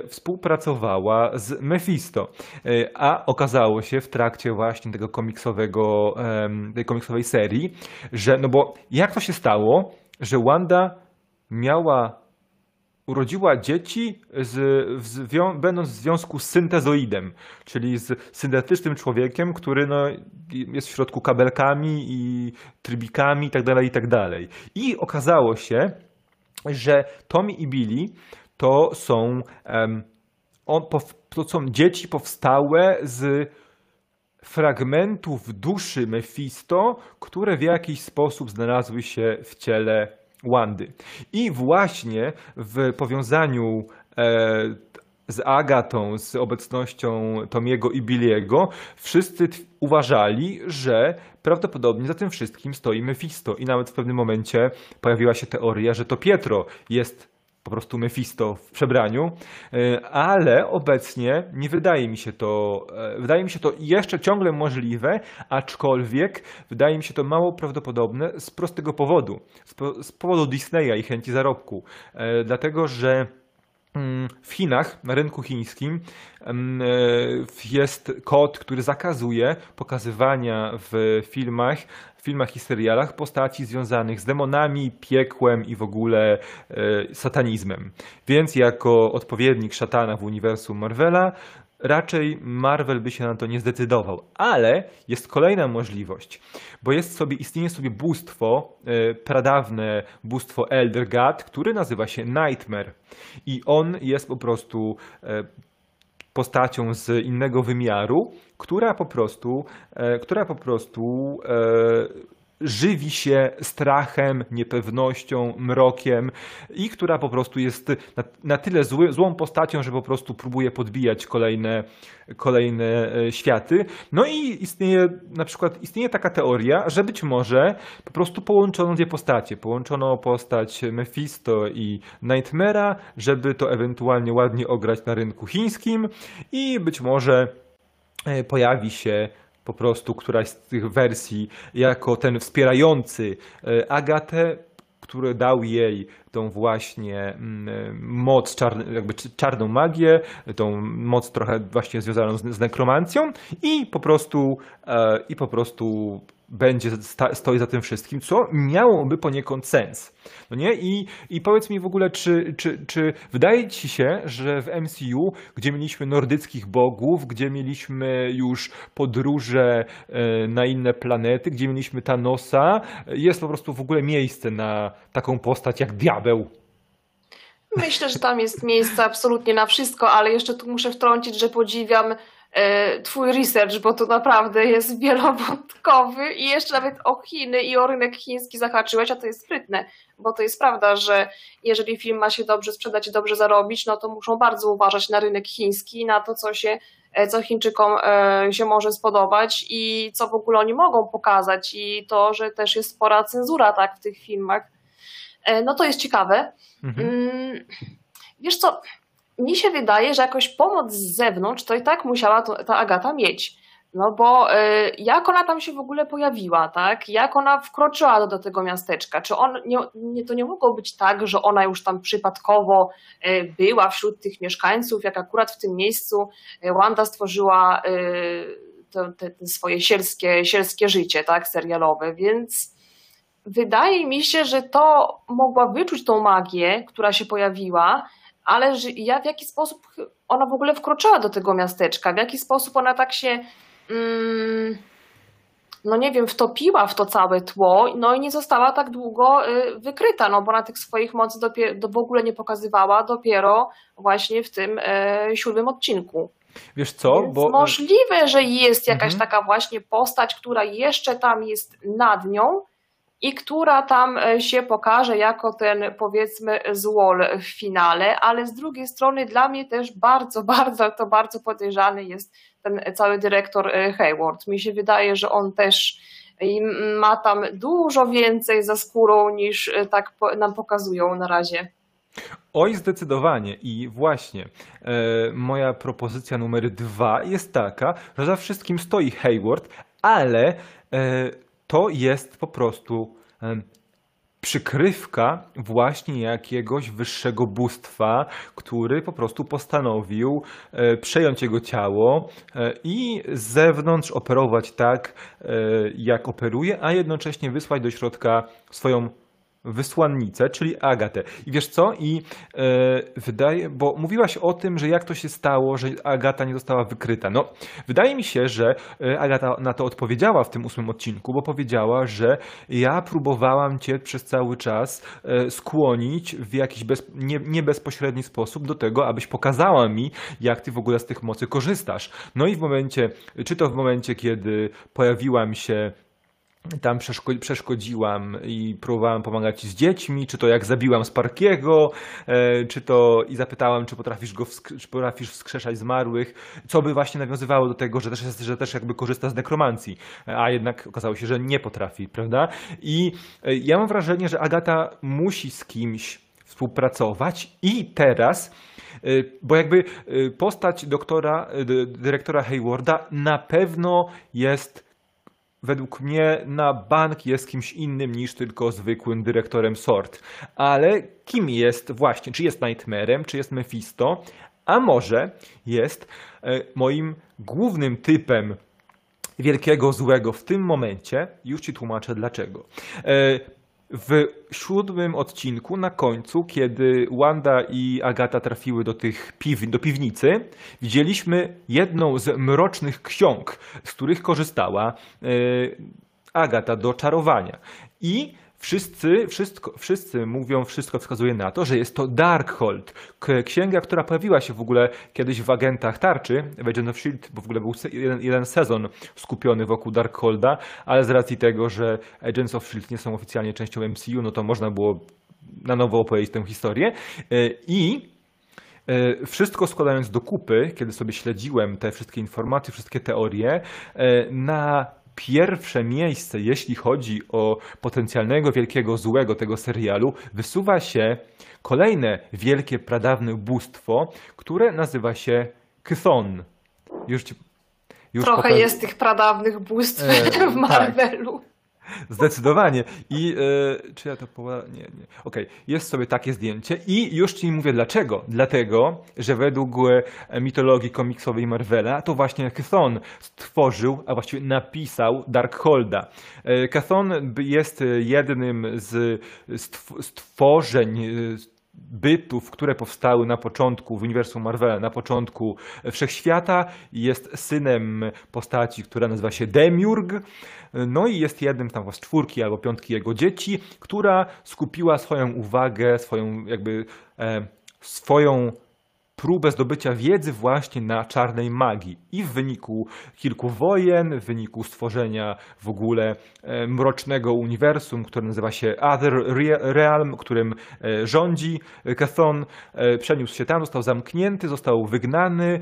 współpracowała z Mephisto. E, A okazało się w trakcie właśnie tego komiksowego, tej komiksowej serii, że no bo jak to się stało, że Wanda miała urodziła dzieci z, w będąc w związku z syntezoidem, czyli z syntetycznym człowiekiem, który no, jest w środku kabelkami i trybikami itd. itd. I okazało się, że Tommy i Billy to są, to są dzieci powstałe z fragmentów duszy Mephisto, które w jakiś sposób znalazły się w ciele Wandy. I właśnie w powiązaniu e, z Agatą, z obecnością Tomiego i Billiego, wszyscy uważali, że prawdopodobnie za tym wszystkim stoi Mephisto. I nawet w pewnym momencie pojawiła się teoria, że to Pietro jest po prostu Mephisto w przebraniu, e, ale obecnie nie wydaje mi się to, e, wydaje mi się to jeszcze ciągle możliwe, aczkolwiek wydaje mi się to mało prawdopodobne z prostego powodu, z, po, z powodu Disneya i chęci zarobku, E, dlatego że Mm, W Chinach, na rynku chińskim, e, jest kod, który zakazuje pokazywania w filmach, filmach i serialach postaci związanych z demonami, piekłem i w ogóle e, satanizmem. Więc jako odpowiednik szatana w uniwersum Marvela, raczej Marvel by się na to nie zdecydował. Ale jest kolejna możliwość, bo jest sobie, istnieje sobie bóstwo, e, pradawne bóstwo Elder God, który nazywa się Nightmare. I on jest po prostu e, postacią z innego wymiaru, która po prostu, e, która po prostu e, żywi się strachem, niepewnością, mrokiem i która po prostu jest na, na tyle zły, złą postacią, że po prostu próbuje podbijać kolejne, kolejne e, światy. No i istnieje na przykład istnieje taka teoria, że być może po prostu połączono dwie postacie. Połączono postać Mephisto i Nightmare'a, żeby to ewentualnie ładnie ograć na rynku chińskim i być może pojawi się po prostu któraś z tych wersji jako ten wspierający e, Agatę, który dał jej tą właśnie mm, e, moc, jakby czarną magię, tą moc trochę właśnie związaną z, nekromancją i po prostu e, i po prostu będzie stoi za tym wszystkim, co miałoby poniekąd sens. No nie? I, I powiedz mi w ogóle, czy, czy, czy wydaje ci się, że w MCU, gdzie mieliśmy nordyckich bogów, gdzie mieliśmy już podróże e, na inne planety, gdzie mieliśmy Thanosa, jest po prostu w ogóle miejsce na taką postać jak diabeł? Myślę, że tam jest miejsce absolutnie na wszystko, ale jeszcze tu muszę wtrącić, że podziwiam twój research, bo to naprawdę jest wielowątkowy i jeszcze nawet o Chiny i o rynek chiński zahaczyłeś, a to jest sprytne, bo to jest prawda, że jeżeli film ma się dobrze sprzedać i dobrze zarobić, no to muszą bardzo uważać na rynek chiński, na to, co się e, co Chińczykom e, się może spodobać i co w ogóle oni mogą pokazać i to, że też jest spora cenzura tak w tych filmach, e, no to jest ciekawe. Mhm. Mm, Wiesz co, mi się wydaje, że jakoś pomoc z zewnątrz to i tak musiała to, ta Agata mieć. No bo y, jak ona tam się w ogóle pojawiła, tak? Jak ona wkroczyła do, do tego miasteczka? Czy on, nie, nie, to nie mogło być tak, że ona już tam przypadkowo y, była wśród tych mieszkańców, jak akurat w tym miejscu y, Wanda stworzyła y, te, te swoje sielskie, sielskie życie, tak? Serialowe, więc wydaje mi się, że to mogła wyczuć tą magię, która się pojawiła, ale ja w jaki sposób ona w ogóle wkroczyła do tego miasteczka, w jaki sposób ona tak się, mm, no nie wiem, wtopiła w to całe tło, no i nie została tak długo y, wykryta, no bo na tych swoich mocy dopiero, do, w ogóle nie pokazywała dopiero właśnie w tym e, siódmym odcinku. Wiesz co, Więc bo możliwe, że jest jakaś Mhm. taka właśnie postać, która jeszcze tam jest nad nią i która tam e, się pokaże jako ten powiedzmy złol w finale, ale z drugiej strony dla mnie też bardzo, bardzo, to bardzo podejrzany jest ten cały dyrektor e, Hayward. Mi się wydaje, że on też ma tam dużo więcej za skórą niż e, tak nam pokazują na razie. Oj, zdecydowanie. I właśnie e, moja propozycja numer dwa jest taka, że za wszystkim stoi Hayward, ale e, to jest po prostu przykrywka właśnie jakiegoś wyższego bóstwa, który po prostu postanowił e, przejąć jego ciało e, i z zewnątrz operować tak, e, jak operuje, a jednocześnie wysłać do środka swoją wysłannicę, czyli Agatę. I wiesz co? I e, wydaje, bo mówiłaś o tym, że jak to się stało, że Agata nie została wykryta. No, wydaje mi się, że e, Agata na to odpowiedziała w tym ósmym odcinku, bo powiedziała, że ja próbowałam cię przez cały czas e, skłonić w jakiś bez, nie, nie bezpośredni sposób do tego, abyś pokazała mi, jak ty w ogóle z tych mocy korzystasz. No i w momencie, czy to w momencie, kiedy pojawiłam się tam przeszko- przeszkodziłam i próbowałam pomagać z dziećmi, czy to jak zabiłam Sparkiego, e, czy to i zapytałam, czy potrafisz go czy potrafisz wskrzeszać zmarłych, co by właśnie nawiązywało do tego, że też, jest, że też jakby korzysta z nekromancji, a jednak okazało się, że nie potrafi, prawda? I e, ja mam wrażenie, że Agata musi z kimś współpracować i teraz y, bo jakby postać doktora, dy- dyrektora Haywarda na pewno jest według mnie na bank jest kimś innym niż tylko zwykłym dyrektorem sort. Ale kim jest właśnie? Czy jest Nightmare'em, czy jest Mephisto? A może jest e, moim głównym typem wielkiego złego w tym momencie, już ci tłumaczę dlaczego. W siódmym odcinku, na końcu, kiedy Wanda i Agata trafiły do tych piw, do piwnicy, widzieliśmy jedną z mrocznych ksiąg, z których korzystała e, Agata do czarowania. I wszyscy, wszystko, wszyscy mówią, wszystko wskazuje na to, że jest to Darkhold. Księga, która pojawiła się w ogóle kiedyś w agentach tarczy, w Agent of S.H.I.E.L.D., bo w ogóle był jeden, jeden sezon skupiony wokół Darkholda, ale z racji tego, że Agents of S.H.I.E.L.D. nie są oficjalnie częścią MCU, no to można było na nowo opowiedzieć tę historię. E, I E, Wszystko składając do kupy, kiedy sobie śledziłem te wszystkie informacje, wszystkie teorie, e, na pierwsze miejsce, jeśli chodzi o potencjalnego wielkiego złego tego serialu, wysuwa się kolejne wielkie pradawne bóstwo, które nazywa się Chthon. Już ci, już Trochę pokaż- jest tych pradawnych bóstw E, tak. w Marvelu. Zdecydowanie. I e, czy ja to poła... Nie, nie. Okej, jest sobie takie zdjęcie i już ci mówię dlaczego. Dlatego, że według e, mitologii komiksowej Marvela to właśnie Chthon stworzył, a właściwie napisał Darkholda. E, Chthon b- jest jednym z stw- stworzeń bytów, które powstały na początku w uniwersum Marvela, na początku wszechświata. Jest synem postaci, która nazywa się Demiurg. No i jest jednym tam z czwórki albo piątki jego dzieci, która skupiła swoją uwagę, swoją jakby e, swoją próbę zdobycia wiedzy właśnie na czarnej magii. I w wyniku kilku wojen, w wyniku stworzenia w ogóle e, mrocznego uniwersum, które nazywa się Other Rea- Realm, którym e, rządzi Cathon, e, przeniósł się tam, został zamknięty, został wygnany,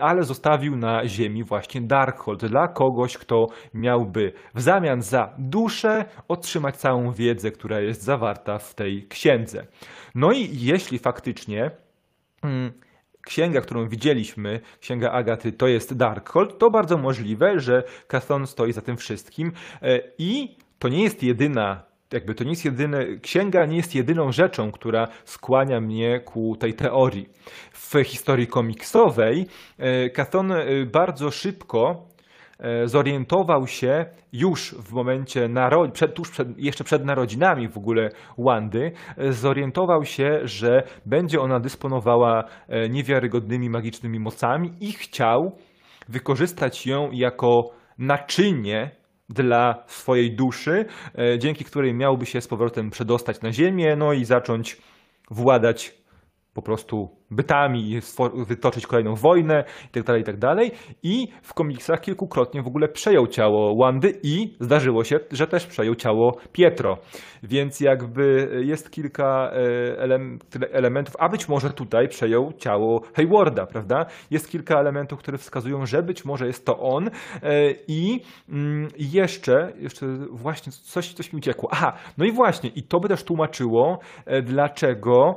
ale zostawił na ziemi właśnie Darkhold dla kogoś, kto miałby w zamian za duszę otrzymać całą wiedzę, która jest zawarta w tej księdze. No i jeśli faktycznie mm, księga, którą widzieliśmy, księga Agaty, to jest Darkhold, to bardzo możliwe, że Cathon stoi za tym wszystkim e, i to nie jest jedyna jakby to nie jest jedyne, księga nie jest jedyną rzeczą, która skłania mnie ku tej teorii. W historii komiksowej e, Cathon e, bardzo szybko e, zorientował się już w momencie przed, tuż przed, jeszcze przed narodzinami w ogóle Wandy, e, zorientował się, że będzie ona dysponowała e, niewiarygodnymi magicznymi mocami i chciał wykorzystać ją jako naczynie dla swojej duszy, e, dzięki której miałby się z powrotem przedostać na ziemię, no i zacząć władać po prostu bytami wytoczyć kolejną wojnę itd., itd. I w komiksach kilkukrotnie w ogóle przejął ciało Wandy i zdarzyło się, że też przejął ciało Pietro. Więc jakby jest kilka e, elementów, a być może tutaj przejął ciało Haywarda, prawda? Jest kilka elementów, które wskazują, że być może jest to on e, i mm, jeszcze, jeszcze właśnie coś, coś mi uciekło. Aha, no i właśnie, i to by też tłumaczyło, e, dlaczego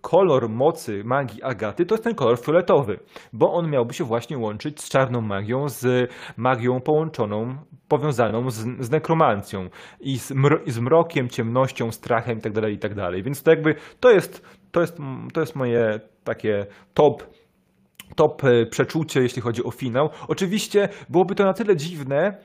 kolor mocy magii Agaty to jest ten kolor fioletowy, bo on miałby się właśnie łączyć z czarną magią, z magią połączoną, powiązaną z, z nekromancją i z, i z mrokiem, ciemnością, strachem itd., itd. Więc to jakby to jest, to jest, to jest moje takie top top e, przeczucie, jeśli chodzi o finał. Oczywiście byłoby to na tyle dziwne,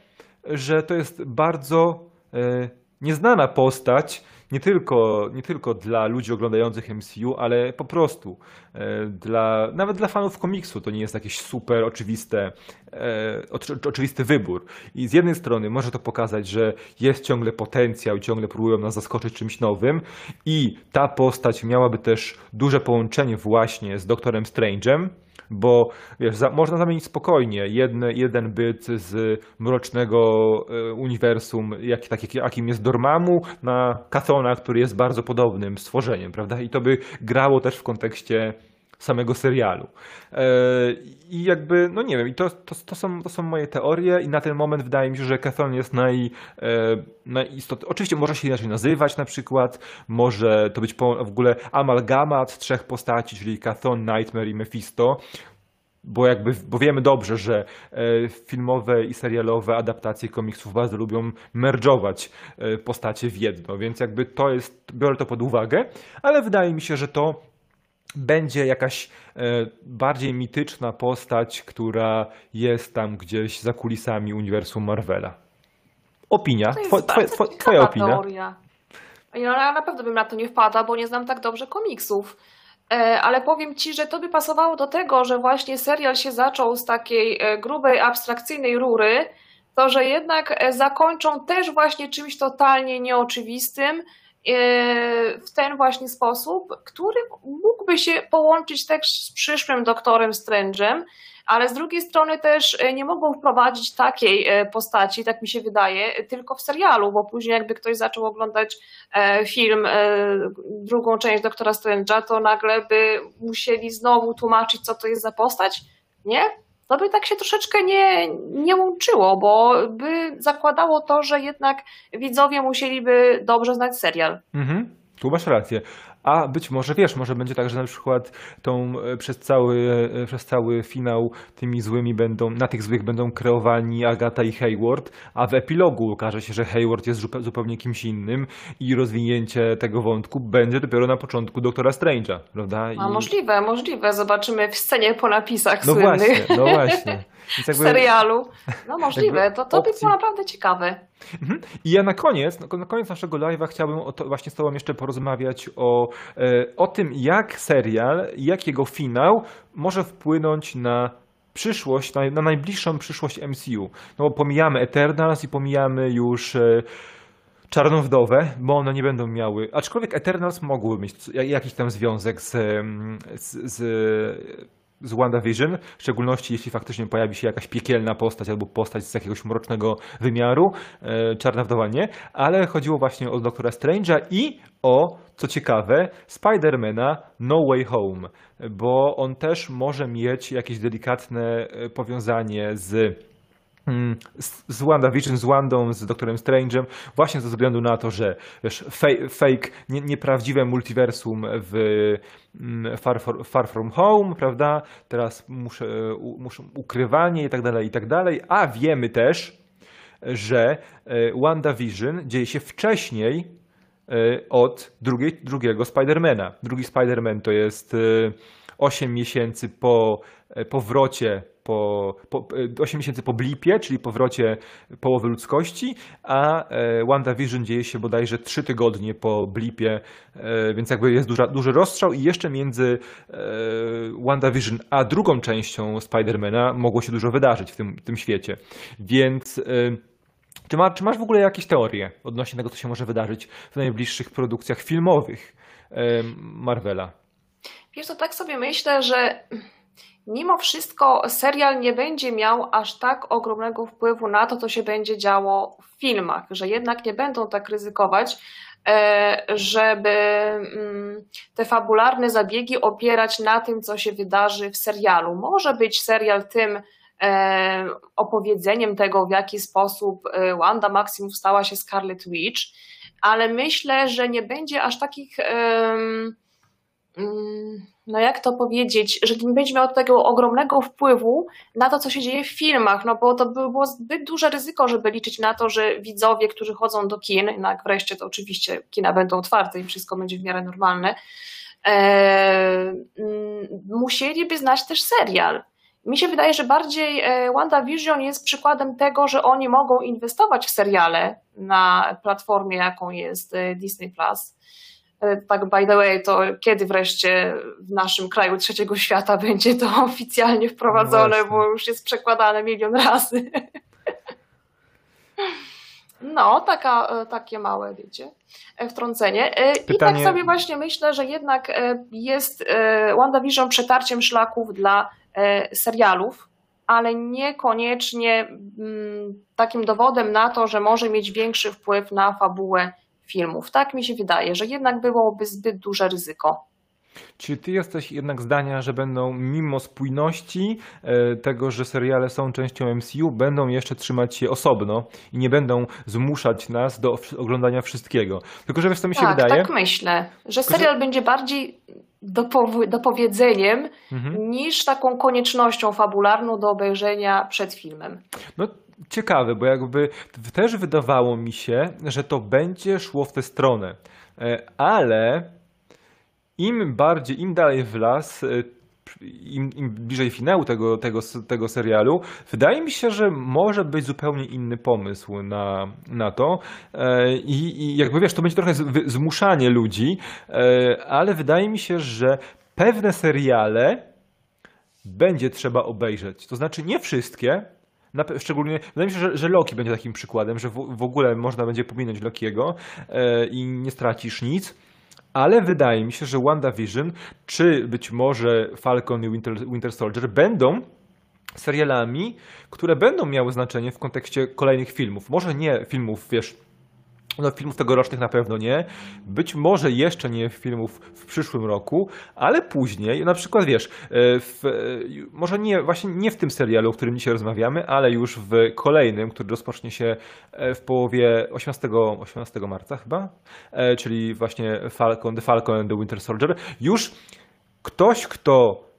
że to jest bardzo e, nieznana postać, nie tylko, nie tylko dla ludzi oglądających MCU, ale po prostu e, dla, nawet dla fanów komiksu to nie jest jakiś super oczywiste, e, oczy, oczywisty wybór. I z jednej strony może to pokazać, że jest ciągle potencjał i ciągle próbują nas zaskoczyć czymś nowym i ta postać miałaby też duże połączenie właśnie z Doktorem Strange'em, bo wiesz, za, można zamienić spokojnie jedne, jeden byt z mrocznego e, uniwersum, jak, tak, jak, jakim jest Dormammu, na Kathona, który jest bardzo podobnym stworzeniem, prawda? I to by grało też w kontekście samego serialu. E, I jakby, no nie wiem, i to, to, to, są, to są moje teorie i na ten moment wydaje mi się, że Cathon jest naj, e, najistotniejszy. Oczywiście może się inaczej nazywać na przykład, może to być w ogóle amalgamat trzech postaci, czyli Cathon, Nightmare i Mephisto, bo jakby, bo wiemy dobrze, że e, filmowe i serialowe adaptacje komiksów bardzo lubią merdżować postacie w jedno, więc jakby to jest, biorę to pod uwagę, ale wydaje mi się, że to będzie jakaś e, bardziej mityczna postać, która jest tam gdzieś za kulisami uniwersum Marvela. Opinia, twoja, twoja, twoja opinia. teoria. No, ja na pewno bym na to nie wpadła, bo nie znam tak dobrze komiksów. E, Ale powiem ci, że to by pasowało do tego, że właśnie serial się zaczął z takiej e, grubej, abstrakcyjnej rury, to że jednak zakończą też właśnie czymś totalnie nieoczywistym w ten właśnie sposób, który mógłby się połączyć też z przyszłym doktorem Strange'em, ale z drugiej strony też e, nie mogą wprowadzić takiej e, postaci, tak mi się wydaje, tylko w serialu, bo później jakby ktoś zaczął oglądać e, film, e, drugą część Doktora Strange'a, to nagle by musieli znowu tłumaczyć, co to jest za postać. Nie? To by tak się troszeczkę nie, nie łączyło, bo by zakładało to, że jednak widzowie musieliby dobrze znać serial. Mhm, tu masz rację. A być może, wiesz, może będzie tak, że na przykład tą e, przez cały, e, przez cały finał tymi złymi będą, na tych złych będą kreowani Agata i Hayward, a w epilogu okaże się, że Hayward jest zupe- zupełnie kimś innym i rozwinięcie tego wątku będzie dopiero na początku Doktora Strange'a, prawda? I... A możliwe, możliwe. Zobaczymy w scenie po napisach No słynnych właśnie, no właśnie. Jakby- serialu. No możliwe, to, to by było naprawdę ciekawe. Mhm. I ja na koniec, na koniec naszego live'a chciałbym to, właśnie z Tobą jeszcze porozmawiać o, e, o tym, jak serial, jak jego finał może wpłynąć na przyszłość, na, na najbliższą przyszłość MCU. No bo pomijamy Eternals i pomijamy już e, Czarną Wdowę, bo one nie będą miały, aczkolwiek Eternals mogły mieć jakiś tam związek z, z, z, z WandaVision, w szczególności jeśli faktycznie pojawi się jakaś piekielna postać albo postać z jakiegoś mrocznego wymiaru, e, Czarna Wdowa nie, ale chodziło właśnie o Doktora Strange'a i o, co ciekawe, Spidermana No Way Home, bo on też może mieć jakieś delikatne e, powiązanie z z, z WandaVision, z Wandą, z Doktorem Strange'em, właśnie ze względu na to, że wiesz, fake, nie, nieprawdziwe multiversum w mm, Far, Far From Home, prawda? Teraz muszę, u, muszą ukrywanie i tak dalej, i tak dalej, a wiemy też, że e, WandaVision dzieje się wcześniej e, od drugiej, drugiego Spidermana. Drugi Spiderman to jest e, 8 miesięcy po e, powrocie, po, po, e, 8 miesięcy po blipie, czyli powrocie połowy ludzkości, a e, WandaVision dzieje się bodajże 3 tygodnie po blipie, e, więc jakby jest duża, duży rozstrzał i jeszcze między e, WandaVision a drugą częścią Spidermana mogło się dużo wydarzyć w tym, w tym świecie. Więc e, czy, ma, czy masz w ogóle jakieś teorie odnośnie tego, co się może wydarzyć w najbliższych produkcjach filmowych e, Marvela? Wiesz, to tak sobie myślę, że mimo wszystko serial nie będzie miał aż tak ogromnego wpływu na to, co się będzie działo w filmach, że jednak nie będą tak ryzykować, e, żeby mm, te fabularne zabiegi opierać na tym, co się wydarzy w serialu. Może być serial tym e, opowiedzeniem tego, w jaki sposób e, Wanda Maximoff stała się Scarlet Witch, ale myślę, że nie będzie aż takich no jak to powiedzieć, że nie będzie miał tego ogromnego wpływu na to, co się dzieje w filmach, no bo to by było zbyt duże ryzyko, żeby liczyć na to, że widzowie, którzy chodzą do kin, jednak wreszcie to oczywiście kina będą otwarte i wszystko będzie w miarę normalne, e, mm, musieliby znać też serial. Mi się wydaje, że bardziej e, WandaVision jest przykładem tego, że oni mogą inwestować w seriale na platformie, jaką jest e, Disney Plus. E, Tak, by the way, to kiedy wreszcie w naszym kraju trzeciego świata będzie to oficjalnie wprowadzone, Właśnie. bo już jest przekładane milion razy. No, taka, e, takie małe, wiecie, e, wtrącenie. E, I tak Pytanie- sobie właśnie myślę, że jednak jest WandaVision przetarciem szlaków dla serialów, ale niekoniecznie mm, takim dowodem na to, że może mieć większy wpływ na fabułę filmów. Tak mi się wydaje, że jednak byłoby zbyt duże ryzyko. Czy ty jesteś jednak zdania, że będą mimo spójności e, tego, że seriale są częścią MCU, będą jeszcze trzymać się osobno i nie będą zmuszać nas do oglądania wszystkiego? Tylko, że wiesz, co mi się tak, wydaje? tak myślę, że Tylko, że- serial będzie bardziej dopow- dopowiedzeniem Mhm. niż taką koniecznością fabularną do obejrzenia przed filmem. No ciekawe, bo jakby też wydawało mi się, że to będzie szło w tę stronę. E, Ale im bardziej, im dalej w las, e, im, im bliżej finału tego, tego, tego serialu, wydaje mi się, że może być zupełnie inny pomysł na, na to. E, I, I jakby wiesz, to będzie trochę zmuszanie ludzi, ale wydaje mi się, że pewne seriale będzie trzeba obejrzeć. To znaczy nie wszystkie, na, szczególnie, wydaje mi się, że, że Loki będzie takim przykładem, że w, w ogóle można będzie pominąć Lokiego e, i nie stracisz nic. Ale wydaje mi się, że WandaVision, czy być może Falcon i Winter, Winter Soldier będą serialami, które będą miały znaczenie w kontekście kolejnych filmów. Może nie filmów, wiesz, no filmów tegorocznych na pewno nie. Być może jeszcze nie filmów w przyszłym roku, ale później, na przykład wiesz, e, w, e, może nie, właśnie nie w tym serialu, o którym dzisiaj rozmawiamy, ale już w kolejnym, który rozpocznie się e, w połowie 18, 18 marca chyba, czyli właśnie Falcon, The Falcon and the Winter Soldier, już ktoś, kto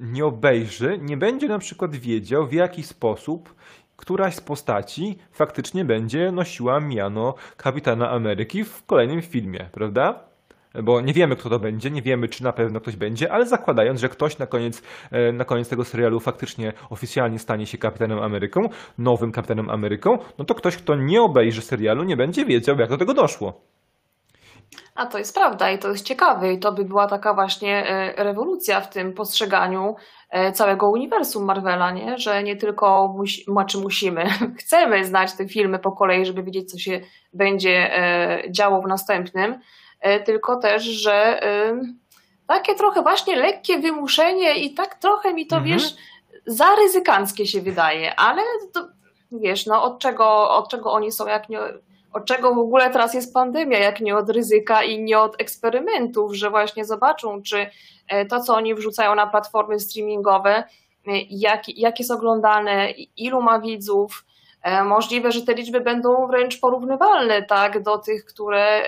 nie obejrzy, nie będzie na przykład wiedział, w jaki sposób któraś z postaci faktycznie będzie nosiła miano kapitana Ameryki w kolejnym filmie, prawda? Bo nie wiemy, kto to będzie, nie wiemy, czy na pewno ktoś będzie, ale zakładając, że ktoś na koniec, e, na koniec tego serialu faktycznie oficjalnie stanie się kapitanem Ameryką, nowym kapitanem Ameryką, no to ktoś, kto nie obejrzy serialu, nie będzie wiedział, jak do tego doszło. A to jest prawda i to jest ciekawe i to by była taka właśnie e, rewolucja w tym postrzeganiu e, całego uniwersum Marvela, nie? że nie tylko musi, znaczy musimy, chcemy znać te filmy po kolei, żeby wiedzieć, co się będzie e, działo w następnym, tylko też, że takie trochę właśnie lekkie wymuszenie i tak trochę mi to, mhm. wiesz, za ryzykanckie się wydaje, ale to, wiesz, no od czego, od czego oni są, jak nie od czego w ogóle teraz jest pandemia, jak nie od ryzyka i nie od eksperymentów, że właśnie zobaczą, czy e, to, co oni wrzucają na platformy streamingowe, e, jak, jak jest oglądane, ilu ma widzów. E, możliwe, że te liczby będą wręcz porównywalne tak, do tych, które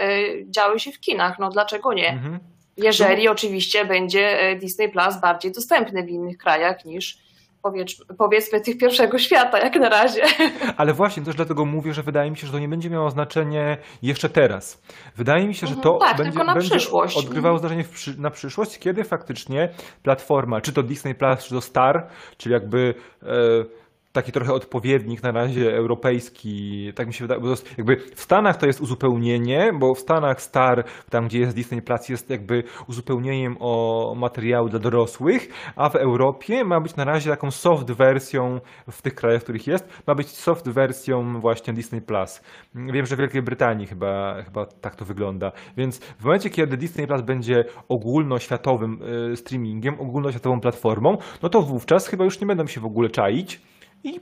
działy się w kinach. No dlaczego nie? Mhm. Jeżeli oczywiście będzie Disney Plus bardziej dostępny w innych krajach niż powiedz, powiedzmy tych pierwszego świata, jak na razie. Ale właśnie też dlatego mówię, że wydaje mi się, że to nie będzie miało znaczenie jeszcze teraz. Wydaje mi się, że mhm. to tak, będzie, będzie przyszłość. odgrywało znaczenie przy, na przyszłość, kiedy faktycznie platforma, czy to Disney Plus, czy to Star, czyli jakby. E, taki trochę odpowiednik na razie europejski, tak mi się wydaje, bo jakby w Stanach to jest uzupełnienie, bo w Stanach Star, tam gdzie jest Disney Plus jest jakby uzupełnieniem o materiały dla dorosłych, a w Europie ma być na razie taką soft wersją w tych krajach, w których jest, ma być soft wersją właśnie Disney Plus. Wiem, że w Wielkiej Brytanii chyba, chyba tak to wygląda, więc w momencie, kiedy Disney Plus będzie ogólnoświatowym y, streamingiem, ogólnoświatową platformą, no to wówczas chyba już nie będą się w ogóle czaić, i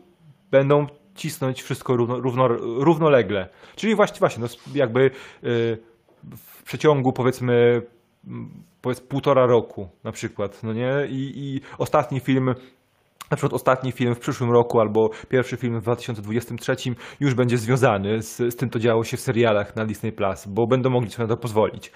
będą cisnąć wszystko równo, równo, równolegle. Czyli właśnie, właśnie no jakby y, w przeciągu powiedzmy powiedz półtora roku na przykład, no nie? I, I ostatni film na przykład ostatni film w przyszłym roku albo pierwszy film w 2023 już będzie związany z, z tym, co działo się w serialach na Disney Plus, bo będą mogli sobie na to pozwolić.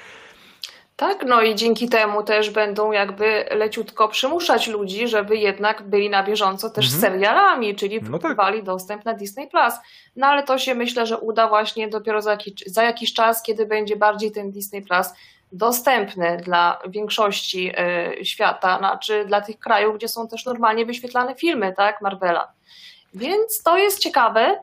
Tak, no i dzięki temu też będą jakby leciutko przymuszać ludzi, żeby jednak byli na bieżąco też mhm. z serialami, czyli no tak. dostęp na Disney Plus. No ale to się myślę, że uda właśnie dopiero za jakiś, za jakiś czas, kiedy będzie bardziej ten Disney Plus dostępny dla większości y, świata, znaczy dla tych krajów, gdzie są też normalnie wyświetlane filmy, tak, Marvela. Więc to jest ciekawe,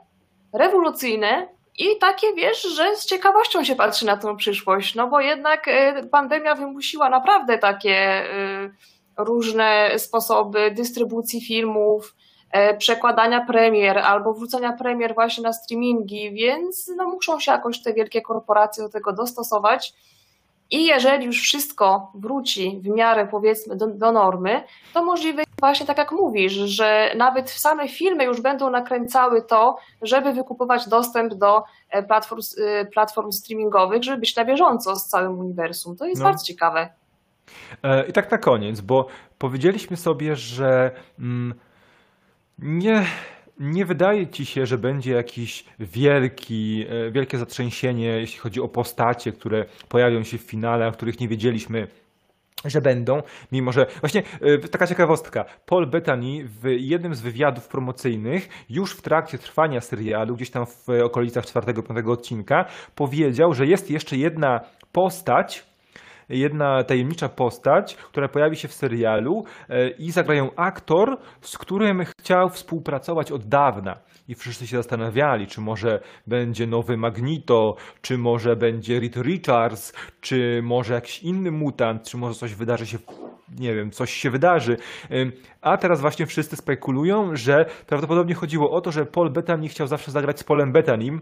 rewolucyjne, i takie wiesz, że z ciekawością się patrzy na tą przyszłość, no bo jednak y, pandemia wymusiła naprawdę takie y, różne sposoby dystrybucji filmów, e, przekładania premier albo wrzucania premier właśnie na streamingi, więc no muszą się jakoś te wielkie korporacje do tego dostosować. I jeżeli już wszystko wróci w miarę powiedzmy do, do, normy, to możliwe właśnie tak jak mówisz, że nawet same filmy już będą nakręcały to, żeby wykupować dostęp do e, platform, e, platform streamingowych, żeby być na bieżąco z całym uniwersum. To jest no. bardzo ciekawe. E, I tak na koniec, bo powiedzieliśmy sobie, że mm, nie nie wydaje ci się, że będzie jakiś wielki, wielkie zatrzęsienie, jeśli chodzi o postacie, które pojawią się w finale, o których nie wiedzieliśmy, że będą, mimo że właśnie e, taka ciekawostka. Paul Bettany w jednym z wywiadów promocyjnych, już w trakcie trwania serialu, gdzieś tam w okolicach 4-5 odcinka, powiedział, że jest jeszcze jedna postać, jedna tajemnicza postać, która pojawi się w serialu e, i zagrają aktor, z którym chciał współpracować od dawna. I wszyscy się zastanawiali, czy może będzie nowy Magneto, czy może będzie Reed Richards, czy może jakiś inny mutant, czy może coś wydarzy się nie wiem, coś się wydarzy. A teraz właśnie wszyscy spekulują, że prawdopodobnie chodziło o to, że Paul Bettany chciał zawsze zagrać z Polem Bettanym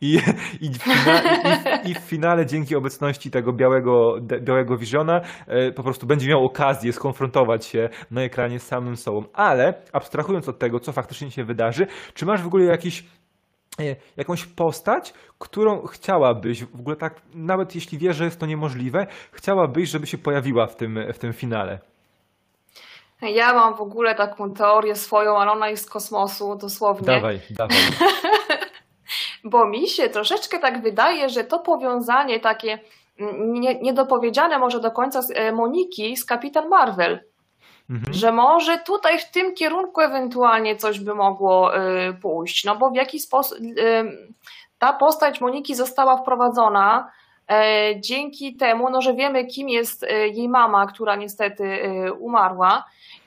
i, i, i, i w finale dzięki obecności tego białego, białego Visiona e, po prostu będzie miał okazję skonfrontować się na ekranie z samym sobą. Ale abstrahując od tego, co faktycznie się wydarzy, czy masz w ogóle jakiś e, jakąś postać, którą chciałabyś, w ogóle tak, nawet jeśli wiesz, że jest to niemożliwe, chciałabyś, żeby się pojawiła w tym, w tym finale? Ja mam w ogóle taką teorię swoją, ale ona jest z kosmosu dosłownie. Dawaj, dawaj. Bo mi się troszeczkę tak wydaje, że to powiązanie takie niedopowiedziane może do końca z e, Moniki z Kapitan Marvel. Mhm. Że może tutaj w tym kierunku ewentualnie coś by mogło y, pójść. No bo w jaki sposób y, ta postać Moniki została wprowadzona dzięki temu, no, że wiemy, kim jest jej mama, która niestety umarła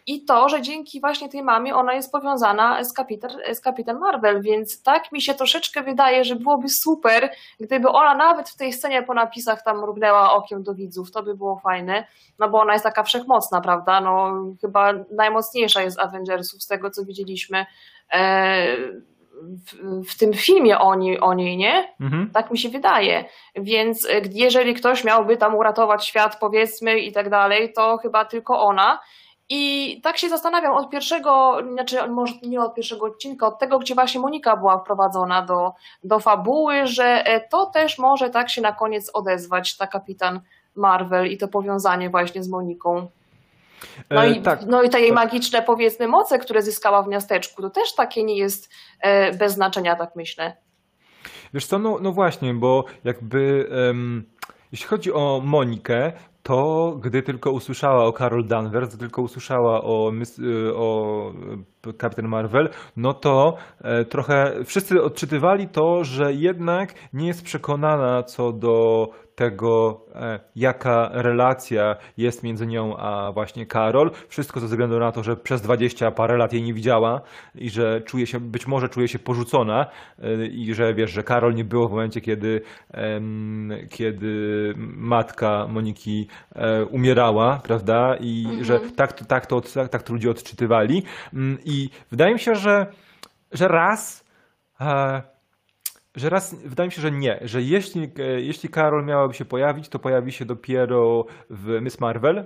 i to, że dzięki właśnie tej mamie ona jest powiązana z kapitan, z kapitan Marvel, więc tak mi się troszeczkę wydaje, że byłoby super, gdyby ona nawet w tej scenie po napisach tam mrugnęła okiem do widzów, to by było fajne, no bo ona jest taka wszechmocna, prawda, no chyba najmocniejsza jest Avengersów z tego, co widzieliśmy e, w, w tym filmie o niej, o niej, nie? Mhm. Tak mi się wydaje. Więc e, jeżeli ktoś miałby tam uratować świat, powiedzmy, i tak dalej, to chyba tylko ona. I tak się zastanawiam od pierwszego, znaczy może nie od pierwszego odcinka, od tego, gdzie właśnie Monika była wprowadzona do, do fabuły, że e, to też może tak się na koniec odezwać, ta kapitan Marvel i to powiązanie właśnie z Moniką. No, E, i, tak, no i te jej tak. magiczne, powiedzmy, moce, które zyskała w miasteczku, to też takie nie jest e, bez znaczenia, tak myślę. Wiesz co, no, no właśnie, bo jakby em, jeśli chodzi o Monikę, to gdy tylko usłyszała o Carol Danvers, gdy tylko usłyszała o, y, o y, Kapitan Marvel, no to e, trochę wszyscy odczytywali to, że jednak nie jest przekonana co do tego, e, jaka relacja jest między nią a właśnie Karol. Wszystko ze względu na to, że przez 20 parę lat jej nie widziała i że czuje się, być może czuje się porzucona e, i że wiesz, że Karol nie było w momencie, kiedy, kiedy matka Moniki e, umierała, prawda? I że tak, to- tak, to, tak, tak to ludzie odczytywali. Mm, I wydaje mi się, że, że raz że raz, wydaje mi się, że nie, że jeśli, e, jeśli Karol miałaby się pojawić, to pojawi się dopiero w Miss Marvel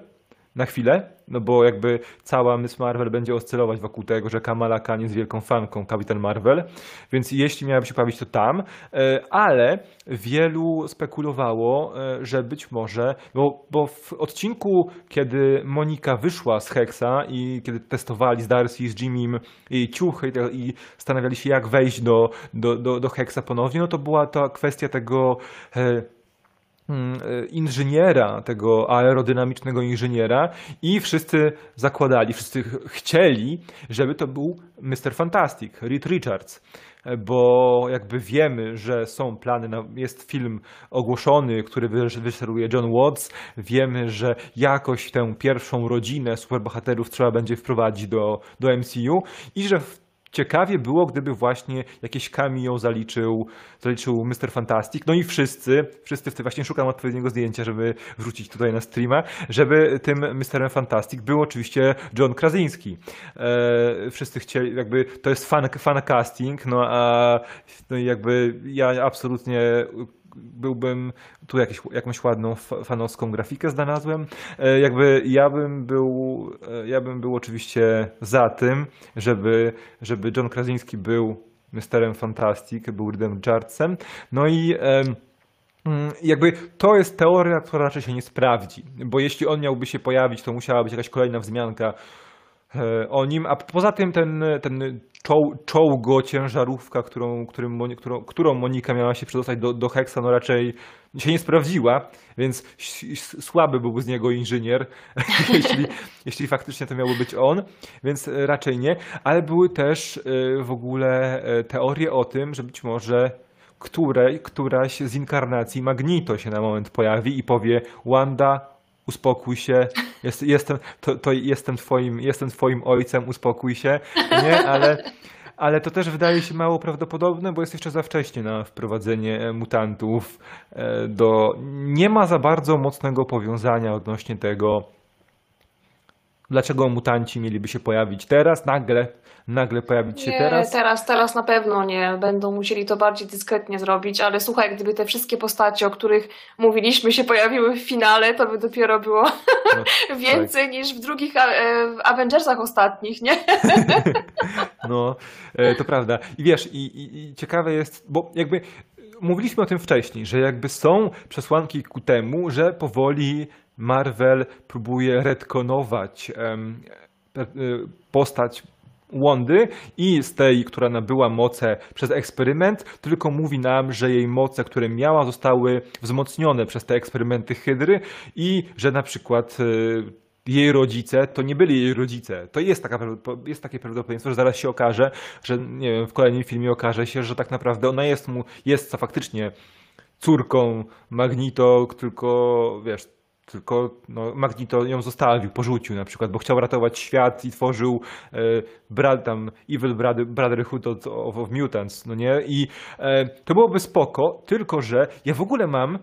na chwilę, no bo jakby cała Miss Marvel będzie oscylować wokół tego, że Kamala Khan jest wielką fanką Kapitan Marvel, więc jeśli miałaby się pojawić, to tam, E, ale wielu spekulowało, e, że być może, bo, bo w odcinku, kiedy Monika wyszła z Hexa i kiedy testowali z Darcy i z Jimmym jej ciuchy i, i zastanawiali się, jak wejść do, do, do, do Hexa ponownie, no to była ta kwestia tego e, inżyniera, tego aerodynamicznego inżyniera i wszyscy zakładali, wszyscy ch- chcieli, żeby to był Mr. Fantastic, Reed Richards, E, bo jakby wiemy, że są plany, na, jest film ogłoszony, który wy- wyszeruje John Watts, wiemy, że jakoś tę pierwszą rodzinę superbohaterów trzeba będzie wprowadzić do, do MCU i że w Ciekawie było, gdyby właśnie jakieś cameo zaliczył, zaliczył Mr. Fantastic. No i wszyscy, wszyscy w tym właśnie szukam odpowiedniego zdjęcia, żeby wrzucić tutaj na streama, żeby tym Mr. Fantastic był oczywiście John Krasinski. E, wszyscy chcieli, jakby to jest fan, fan casting, no a no jakby ja absolutnie byłbym, tu jakieś, jakąś ładną fa- fanowską grafikę znalazłem. E, Jakby ja bym był, e, ja bym był oczywiście za tym, żeby, żeby John Krasinski był Misterem Fantastic, był Reedem Richardsem. No i Mm, Jakby to jest teoria, która raczej się nie sprawdzi, bo jeśli on miałby się pojawić, to musiała być jakaś kolejna wzmianka o nim, a poza tym ten, ten czoł, czołgo, ciężarówka, którą, którym, którą, którą Monika miała się przedostać do, do Hexa, no raczej się nie sprawdziła, więc słaby byłby z niego inżynier, jeśli, jeśli faktycznie to miałby być on, więc e, raczej nie, ale były też e, w ogóle e, teorie o tym, że być może której, któraś z inkarnacji Magneto się na moment pojawi i powie Wanda, uspokój się, jest, jestem, to, to jestem, twoim, jestem twoim ojcem, uspokój się, nie, ale, ale to też wydaje się mało prawdopodobne, bo jest jeszcze za wcześnie na wprowadzenie mutantów e, do... Nie ma za bardzo mocnego powiązania odnośnie tego, dlaczego mutanci mieliby się pojawić teraz, nagle, nagle pojawić się Nie, teraz. teraz, teraz na pewno nie. Będą musieli to bardziej dyskretnie zrobić, ale słuchaj, gdyby te wszystkie postacie, o których mówiliśmy, się pojawiły w finale, to by dopiero było No, więcej niż w drugich e, w Avengersach ostatnich, nie? No, e, to prawda. I wiesz, i, i, i ciekawe jest, bo jakby mówiliśmy o tym wcześniej, że jakby są przesłanki ku temu, że powoli Marvel próbuje retkonować e, postać Wondy i z tej, która nabyła moce przez eksperyment, tylko mówi nam, że jej moce, które miała, zostały wzmocnione przez te eksperymenty Hydry i że na przykład e, jej rodzice to nie byli jej rodzice. To jest, taka, jest takie prawdopodobieństwo, że zaraz się okaże, że nie wiem, w kolejnym filmie okaże się, że tak naprawdę ona jest mu, jest faktycznie córką Magnito, tylko wiesz, tylko no, Magneto ją zostawił, porzucił na przykład, bo chciał ratować świat i tworzył e, brad, tam Evil Brother, Brotherhood of, of, Mutants, no nie? I e, to byłoby spoko, tylko że ja w ogóle mam,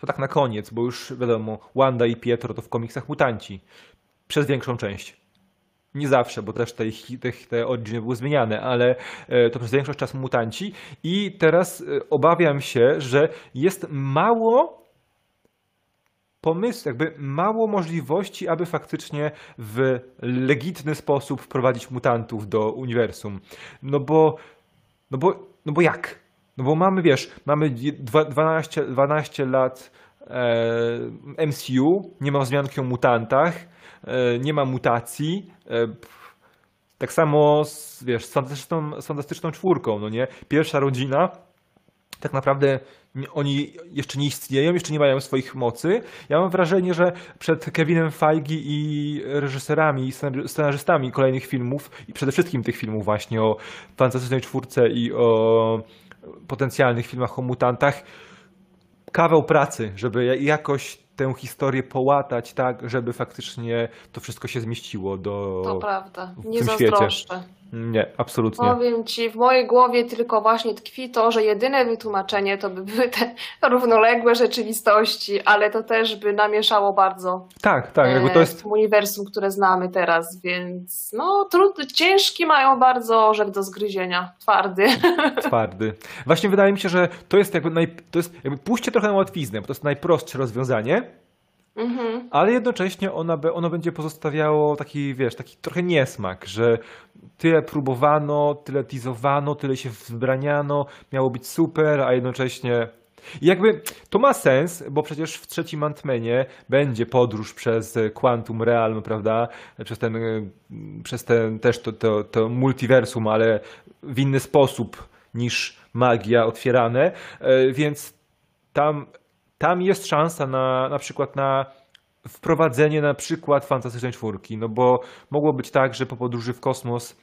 to tak na koniec, bo już wiadomo, Wanda i Pietro to w komiksach mutanci, przez większą część. Nie zawsze, bo też te, te, te originy były zmieniane, ale e, to przez większość czasu mutanci. I teraz e, obawiam się, że jest mało pomysł, jakby mało możliwości, aby faktycznie w legitny sposób wprowadzić mutantów do uniwersum. No bo, no bo, no bo jak? No bo mamy, wiesz, mamy dwie- dwa- 12, 12 lat e, MCU, nie ma wzmianki o mutantach, e, nie ma mutacji. E, tak samo z, wiesz, z fantastyczną, z fantastyczną czwórką, no nie? Pierwsza rodzina, tak naprawdę oni jeszcze nie istnieją, jeszcze nie mają swoich mocy. Ja mam wrażenie, że przed Kevinem Feige i reżyserami, i scenarzystami kolejnych filmów i przede wszystkim tych filmów właśnie o Fantastycznej Czwórce i o potencjalnych filmach o mutantach kawał pracy, żeby ja- jakoś tę historię połatać tak, żeby faktycznie to wszystko się zmieściło do... To prawda. Nie tym świecie. Nie, absolutnie. Powiem ci, w mojej głowie tylko właśnie tkwi to, że jedyne wytłumaczenie to by były te równoległe rzeczywistości, ale to też by namieszało bardzo Tak, tak, jakby to e, jest w uniwersum, które znamy teraz, więc no trudny, ciężki mają bardzo orzech do zgryzienia, twardy. twardy. Właśnie wydaje mi się, że to jest jakby, naj, to jest jakby pójście trochę na łatwiznę, bo to jest najprostsze rozwiązanie, Mhm. ale jednocześnie ona, be- ono będzie pozostawiało taki, wiesz, taki trochę niesmak, że tyle próbowano, tyle teasowano, tyle się wzbraniano, miało być super, a jednocześnie... I jakby to ma sens, bo przecież w trzecim Ant-Manie będzie podróż przez Quantum Realm, prawda? Przez ten, przez ten też to, to, to multiversum, ale w inny sposób niż magia otwierane, e, więc tam, tam jest szansa na na przykład na wprowadzenie na przykład Fantastycznej Czwórki, no bo mogło być tak, że po podróży w kosmos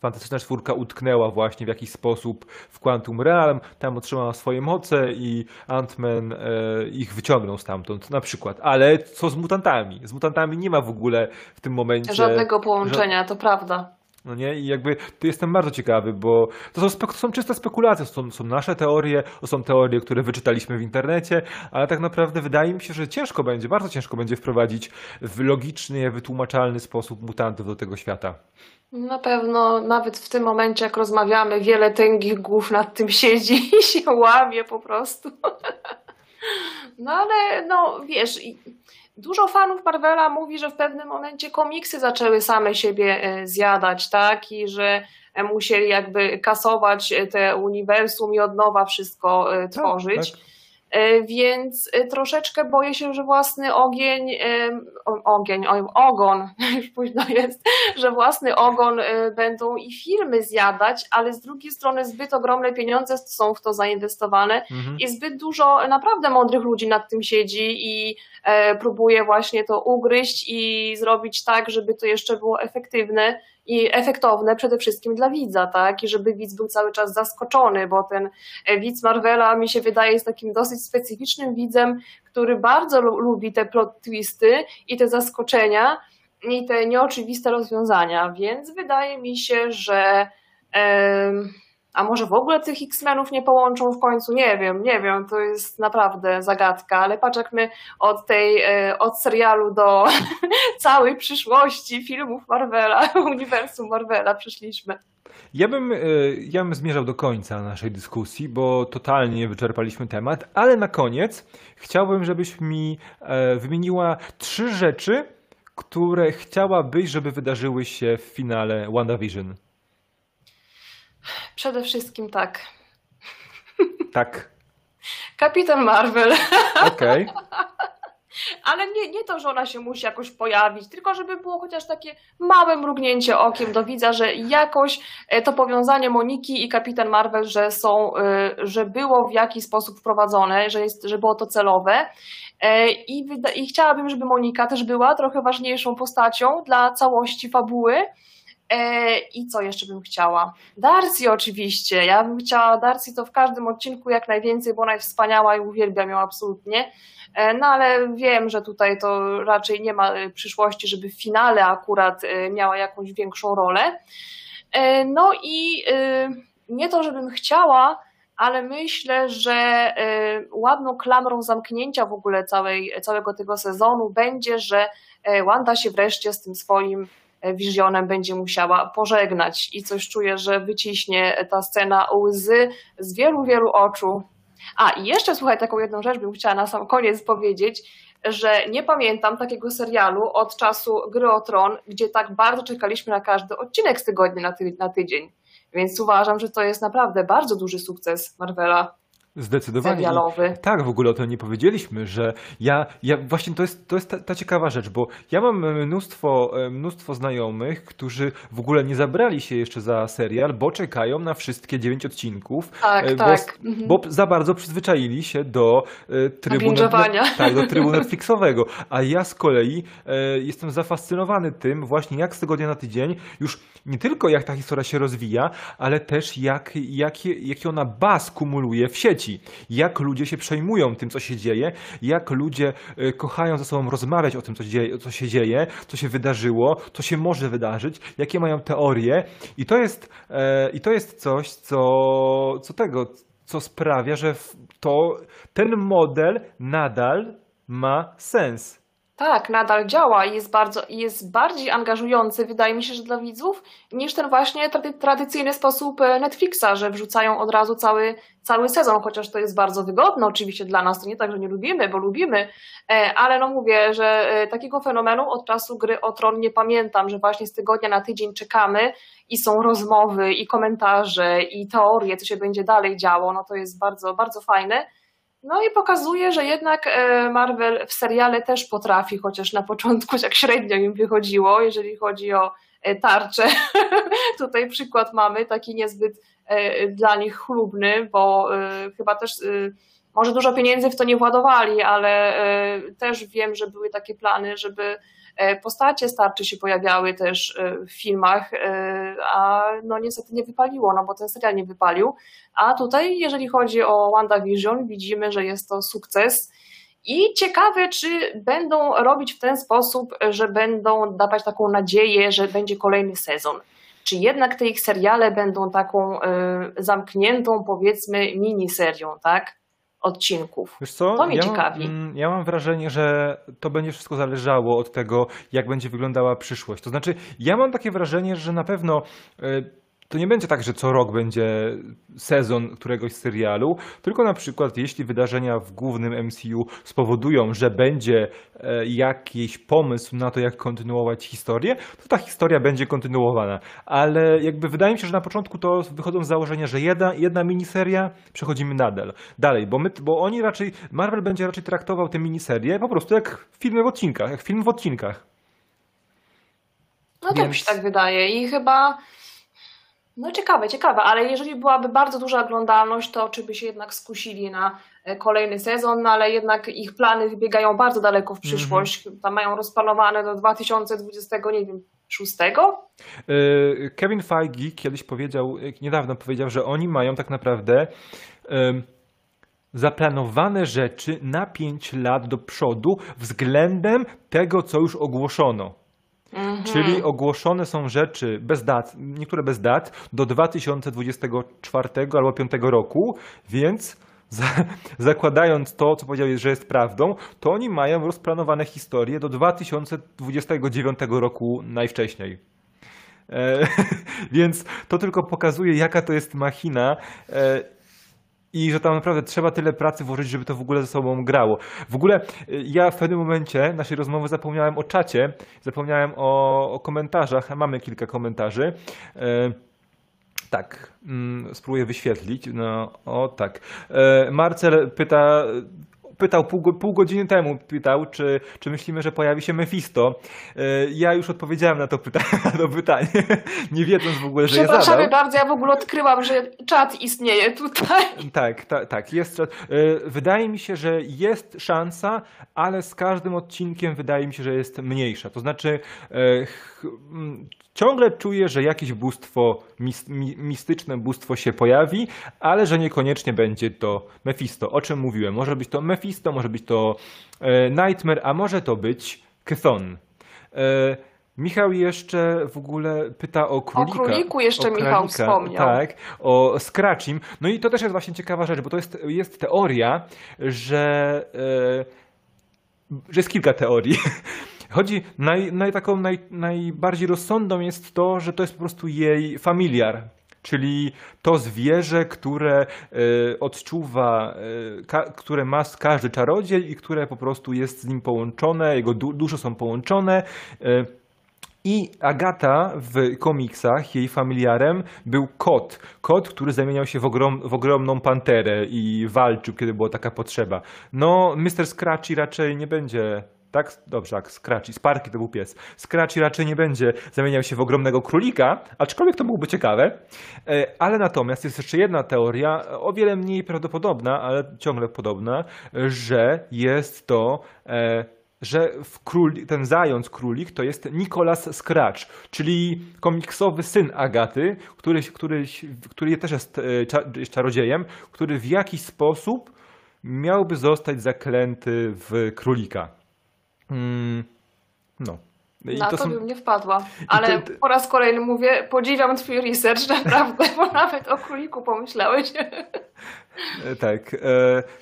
Fantastyczna Czwórka utknęła właśnie w jakiś sposób w Quantum Realm, tam otrzymała swoje moce i Ant-Man e, ich wyciągnął stamtąd na przykład. Ale co z mutantami? Z mutantami nie ma w ogóle w tym momencie... Żadnego połączenia, to prawda. No nie? I jakby tu jestem bardzo ciekawy, bo to są, spek- to są czyste spekulacje, to są, są nasze teorie, to są teorie, które wyczytaliśmy w internecie, ale tak naprawdę wydaje mi się, że ciężko będzie, bardzo ciężko będzie wprowadzić w logiczny, wytłumaczalny sposób mutantów do tego świata. Na pewno nawet w tym momencie, jak rozmawiamy, wiele tęgich głów nad tym siedzi i się łamie po prostu. No ale no wiesz, dużo fanów Marvela mówi, że w pewnym momencie komiksy zaczęły same siebie e, zjadać, tak? I że e, musieli jakby kasować e, te uniwersum i od nowa wszystko e, tworzyć. tak. E, Więc e, troszeczkę boję się, że własny ogień, o- ogień, ogon, już późno jest, że własny ogon e, będą i firmy zjadać, ale z drugiej strony zbyt ogromne pieniądze są w to zainwestowane Mhm. i zbyt dużo naprawdę mądrych ludzi nad tym siedzi i e, próbuje właśnie to ugryźć i zrobić tak, żeby to jeszcze było efektywne i efektowne przede wszystkim dla widza, tak? I żeby widz był cały czas zaskoczony, bo ten e, widz Marvela mi się wydaje jest takim dosyć specyficznym widzem, który bardzo lu- lubi te plot twisty i te zaskoczenia i te nieoczywiste rozwiązania, więc wydaje mi się, że em, a może w ogóle tych X-Menów nie połączą w końcu? Nie wiem, nie wiem, to jest naprawdę zagadka, ale patrz jak my od tej, e, od serialu do całej przyszłości filmów Marvela, uniwersum Marvela przyszliśmy. Ja bym, e, ja bym zmierzał do końca naszej dyskusji, bo totalnie wyczerpaliśmy temat, ale na koniec chciałbym, żebyś mi e, wymieniła trzy rzeczy, które chciałabyś, żeby wydarzyły się w finale WandaVision. Przede wszystkim tak. Tak, Kapitan Marvel. okej. Ale nie, nie to, że ona się musi jakoś pojawić, tylko żeby było chociaż takie małe mrugnięcie okiem do widza, że jakoś e, to powiązanie Moniki i Kapitan Marvel, że są, e, że było w jakiś sposób wprowadzone, że, jest, że było to celowe. E, I, I chciałabym, żeby Monika też była trochę ważniejszą postacią dla całości fabuły. E, I co jeszcze bym chciała? Darcy oczywiście. Ja bym chciała Darcy to w każdym odcinku jak najwięcej, bo ona jest wspaniała i uwielbiam ją absolutnie. E, No ale wiem, że tutaj to raczej nie ma e, przyszłości, żeby w finale akurat miała jakąś większą rolę. No i nie to, żebym chciała, ale myślę, że ładną klamrą zamknięcia w ogóle całej, całego tego sezonu będzie, że Wanda się wreszcie z tym swoim wizjonem będzie musiała pożegnać i coś czuję, że wyciśnie ta scena łzy z wielu, wielu oczu. A i jeszcze słuchaj, taką jedną rzecz bym chciała na sam koniec powiedzieć, że nie pamiętam takiego serialu od czasu Gry o Tron, gdzie tak bardzo czekaliśmy na każdy odcinek z tygodnia na, ty- na tydzień. Więc uważam, że to jest naprawdę bardzo duży sukces Marvela Zdecydowanie. serialowy. Tak, w ogóle o tym nie powiedzieliśmy, że ja, ja właśnie to jest, to jest ta, ta ciekawa rzecz, bo ja mam mnóstwo, e, mnóstwo znajomych, którzy w ogóle nie zabrali się jeszcze za serial, bo czekają na wszystkie dziewięć odcinków, Tak, e, bo, tak. Mhm. bo za bardzo przyzwyczaili się do e, trybu, binge'owania. tak, do trybu Netflixowego, a ja z kolei e, jestem zafascynowany tym właśnie jak z tygodnia na tydzień, już nie tylko jak ta historia się rozwija, ale też jak, jak, jaki ona baz kumuluje w sieci. Jak ludzie się przejmują tym, co się dzieje, jak ludzie e, kochają ze sobą rozmawiać o tym, co, dzieje, co się dzieje, co się wydarzyło, co się może wydarzyć, jakie mają teorie. I to jest, e, i to jest coś, co, co tego, co sprawia, że to, ten model nadal ma sens. Tak, nadal działa i jest, bardzo, jest bardziej angażujący, wydaje mi się, że dla widzów, niż ten właśnie trady, tradycyjny sposób e, Netflixa, że wrzucają od razu cały, cały sezon, chociaż to jest bardzo wygodne oczywiście dla nas, to nie tak, że nie lubimy, bo lubimy, e, ale no mówię, że e, takiego fenomenu od czasu gry o Tron nie pamiętam, że właśnie z tygodnia na tydzień czekamy i są rozmowy i komentarze i teorie, co się będzie dalej działo, no to jest bardzo, bardzo fajne. No i pokazuje, że jednak e, Marvel w seriale też potrafi, chociaż na początku tak średnio im wychodziło, jeżeli chodzi o e, tarczę. Tutaj przykład mamy, taki niezbyt e, dla nich chlubny, bo chyba też może dużo pieniędzy w to nie władowali, ale też wiem, że były takie plany, żeby postacie starczy się pojawiały też e, w filmach, e, a no niestety nie wypaliło, no bo ten serial nie wypalił. A tutaj, jeżeli chodzi o WandaVision, widzimy, że jest to sukces. I ciekawe, czy będą robić w ten sposób, że będą dawać taką nadzieję, że będzie kolejny sezon. Czy jednak te ich seriale będą taką y, zamkniętą, powiedzmy, miniserią, tak? Odcinków. Wiesz co? To mnie ja ciekawi. Mam, ja mam wrażenie, że to będzie wszystko zależało od tego, jak będzie wyglądała przyszłość. To znaczy, ja mam takie wrażenie, że na pewno e, to nie będzie tak, że co rok będzie sezon któregoś serialu, tylko na przykład jeśli wydarzenia w głównym MCU spowodują, że będzie e, jakiś pomysł na to, jak kontynuować historię, to ta historia będzie kontynuowana. Ale jakby wydaje mi się, że na początku to wychodzą z założenia, że jedna, jedna miniseria, przechodzimy nadal. Dalej, bo, my, bo oni raczej, Marvel będzie raczej traktował te miniserie po prostu jak filmy w odcinkach, jak film w odcinkach. No tak Więc- mi się tak wydaje. I chyba. No ciekawe, ciekawe, ale jeżeli byłaby bardzo duża oglądalność, to czy by się jednak skusili na e, kolejny sezon, no ale jednak ich plany wybiegają bardzo daleko w przyszłość. Tam mają rozplanowane do 2020, nie wiem, 6? E, Kevin Feige kiedyś powiedział, e, niedawno powiedział, że oni mają tak naprawdę zaplanowane rzeczy na 5 lat do przodu względem tego, co już ogłoszono. Mhm. Czyli ogłoszone są rzeczy bez dat, niektóre bez dat, do 2024 albo 2025 roku, więc za, zakładając to, co powiedziałeś, że jest prawdą, to oni mają rozplanowane historie do 2029 roku najwcześniej. E, więc to tylko pokazuje, jaka to jest machina. E, i że tam naprawdę trzeba tyle pracy włożyć, żeby to w ogóle ze sobą grało. W ogóle y, ja w pewnym momencie naszej rozmowy zapomniałem o czacie, zapomniałem o, o komentarzach, mamy kilka komentarzy. E, tak, mm, spróbuję wyświetlić. No, o tak. E, Marcel pyta, pytał pół, pół godziny temu, pytał, czy, czy myślimy, że pojawi się Mephisto. E, Ja już odpowiedziałem na to, pyta to pytanie, nie wiedząc w ogóle, że je Przepraszamy bardzo, ja w ogóle odkryłam, że czat istnieje tutaj. Tak, tak, tak. Jest, czas. E, wydaje mi się, że jest szansa, ale z każdym odcinkiem wydaje mi się, że jest mniejsza. To znaczy, e, ciągle czuję, że jakieś bóstwo, mis, mi, mistyczne bóstwo się pojawi, ale że niekoniecznie będzie to Mephisto. O czym mówiłem? Może być to Mephisto, może być to e, Nightmare, a może to być Chthon. E, Michał jeszcze w ogóle pyta o królika. króliku jeszcze Michał wspomniał. Tak, o Scratchim. No i to też jest właśnie ciekawa rzecz, bo to jest, jest teoria, że, e, że jest kilka teorii. Chodzi, naj, naj, taką naj, najbardziej rozsądną jest to, że to jest po prostu jej familiar. Czyli to zwierzę, które e, odczuwa, e, ka, które ma każdy czarodziej i które po prostu jest z nim połączone, jego du, dusze są połączone. E, i Agata w komiksach, jej familiarem był kot. Kot, który zamieniał się w, ogrom, w ogromną panterę i walczył, kiedy była taka potrzeba. No, Mr. Scratchy raczej nie będzie. Tak? Dobrze, tak, Scratchy. Sparky to był pies. Scratchy raczej nie będzie zamieniał się w ogromnego królika, aczkolwiek to byłoby ciekawe. E, Ale natomiast jest jeszcze jedna teoria, o wiele mniej prawdopodobna, ale ciągle podobna, że jest to e, że król, ten zając królik to jest Nicholas Scratch, czyli komiksowy syn Agaty, który, który, który też e, jest czarodziejem, który w jakiś sposób miałby zostać zaklęty w królika. Mm, no. I Na to, są- bym nie wpadła. Ale to- po raz kolejny mówię, podziwiam twój research, naprawdę, bo nawet o króliku pomyślałeś. E, Tak. E,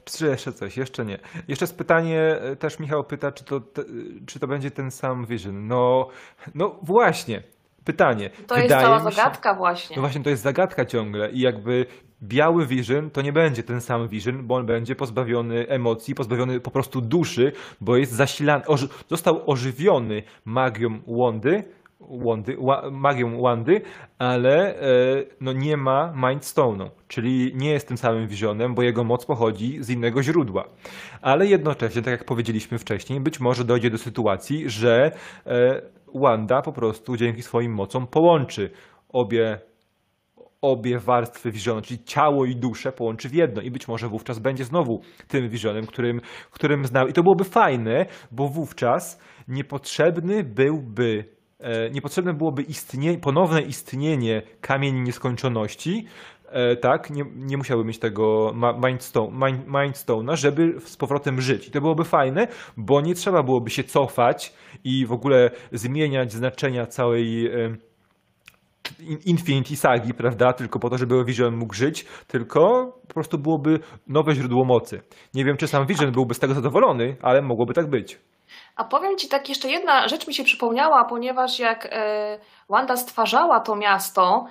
czy jeszcze coś? Jeszcze nie. Jeszcze jest pytanie, e, też Michał pyta, czy to, te, czy to będzie ten sam Vision. No, no właśnie. Pytanie. To jest Wydaje cała mi się- zagadka właśnie. No właśnie, to jest zagadka ciągle i jakby biały Vision to nie będzie ten sam Vision, bo on będzie pozbawiony emocji, pozbawiony po prostu duszy, bo jest zasilany, oży, został ożywiony magią Wandy, Wandy, ła, magią Wandy, ale e, no nie ma Mind Stone'u, czyli nie jest tym samym Visionem, bo jego moc pochodzi z innego źródła. Ale jednocześnie, tak jak powiedzieliśmy wcześniej, być może dojdzie do sytuacji, że e, Wanda po prostu dzięki swoim mocom połączy obie obie warstwy Visiona, czyli ciało i duszę połączy w jedno i być może wówczas będzie znowu tym Visionem, którym, którym znał. I to byłoby fajne, bo wówczas niepotrzebny byłby e, niepotrzebne byłoby istnie, ponowne istnienie kamieni nieskończoności, e, tak, nie, nie musiałby mieć tego Mindstone, Mind, Mindstone'a, żeby z powrotem żyć. I to byłoby fajne, bo nie trzeba byłoby się cofać i w ogóle zmieniać znaczenia całej e, Infinity Sagi, prawda? Tylko po to, żeby Vision mógł żyć, tylko po prostu byłoby nowe źródło mocy. Nie wiem, czy sam Vision byłby z tego zadowolony, ale mogłoby tak być. A powiem ci tak, jeszcze jedna rzecz mi się przypomniała, ponieważ jak e, Wanda stwarzała to miasto,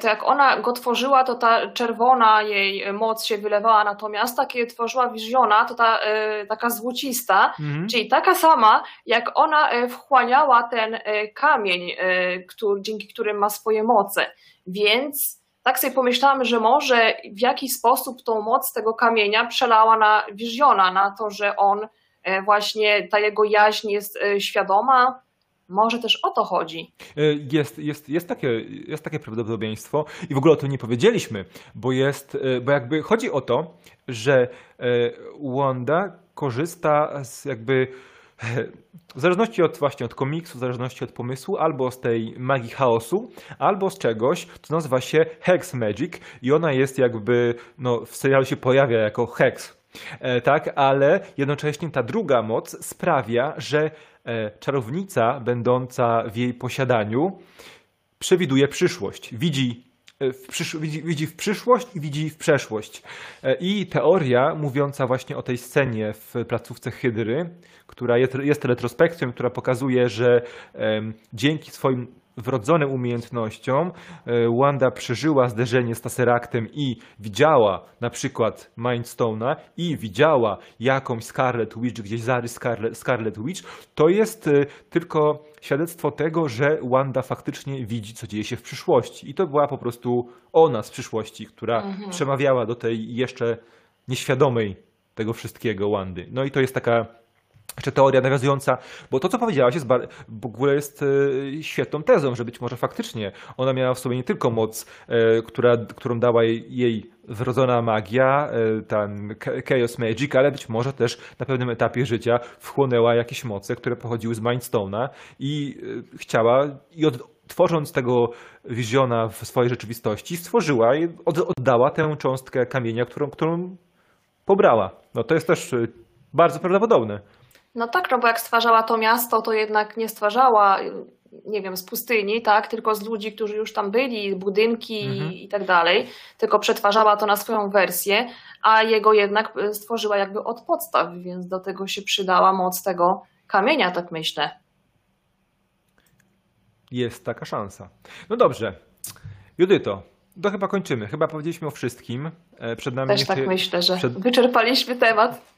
to jak ona go tworzyła, to ta czerwona jej moc się wylewała na to miasto, kiedy tworzyła Visiona, to ta e, taka złocista, Mhm. czyli taka sama, jak ona e, wchłaniała ten e, kamień, e, który, dzięki którym ma swoje moce. Więc tak sobie pomyślałam, że może w jakiś sposób tą moc tego kamienia przelała na Visiona, na to, że on e, właśnie, ta jego jaźń jest e, świadoma. Może też o to chodzi. E, Jest, jest, jest, takie, jest takie prawdopodobieństwo i w ogóle o tym nie powiedzieliśmy, bo jest, e, bo jakby chodzi o to, że e, Wanda korzysta z jakby w zależności od właśnie od komiksu, w zależności od pomysłu, albo z tej magii chaosu, albo z czegoś, co nazywa się Hex Magic i ona jest jakby, no w serialu się pojawia jako Hex, tak, ale jednocześnie ta druga moc sprawia, że czarownica będąca w jej posiadaniu przewiduje przyszłość. Widzi e, w, przysz- widzi, widzi w przyszłość i widzi w przeszłość. E, I teoria mówiąca właśnie o tej scenie w placówce Hydry, która jest, jest retrospekcją, która pokazuje, że em, dzięki swoim wrodzonym umiejętnościom e, Wanda przeżyła zderzenie z Tesseractem i widziała na przykład Mindstone'a i widziała jakąś Scarlet Witch, gdzieś zarys Scarlet, Scarlet Witch, to jest e, tylko świadectwo tego, że Wanda faktycznie widzi, co dzieje się w przyszłości. I to była po prostu ona z przyszłości, która przemawiała do tej jeszcze nieświadomej tego wszystkiego Wandy. No i to jest taka jeszcze teoria nawiązująca, bo to, co powiedziałaś, jest w ogóle jest e, świetną tezą, że być może faktycznie ona miała w sobie nie tylko moc, e, która, którą dała jej, wrodzona magia, e, ten Cha- Chaos Magic, ale być może też na pewnym etapie życia wchłonęła jakieś moce, które pochodziły z Mindstone'a i chciała, i od, tworząc tego wizjona w swojej rzeczywistości, stworzyła i od, oddała tę cząstkę kamienia, którą, którą pobrała. No to jest też bardzo prawdopodobne. No tak, no bo jak stwarzała to miasto, to jednak nie stwarzała, nie wiem, z pustyni, tak, tylko z ludzi, którzy już tam byli, budynki Mhm. i tak dalej, tylko przetwarzała to na swoją wersję, a jego jednak y, stworzyła jakby od podstaw, więc do tego się przydała moc tego kamienia, tak myślę. Jest taka szansa. No dobrze. Judyto, to chyba kończymy. Chyba powiedzieliśmy o wszystkim. E, Przed nami, Też jeszcze, tak myślę, że przed- wyczerpaliśmy temat.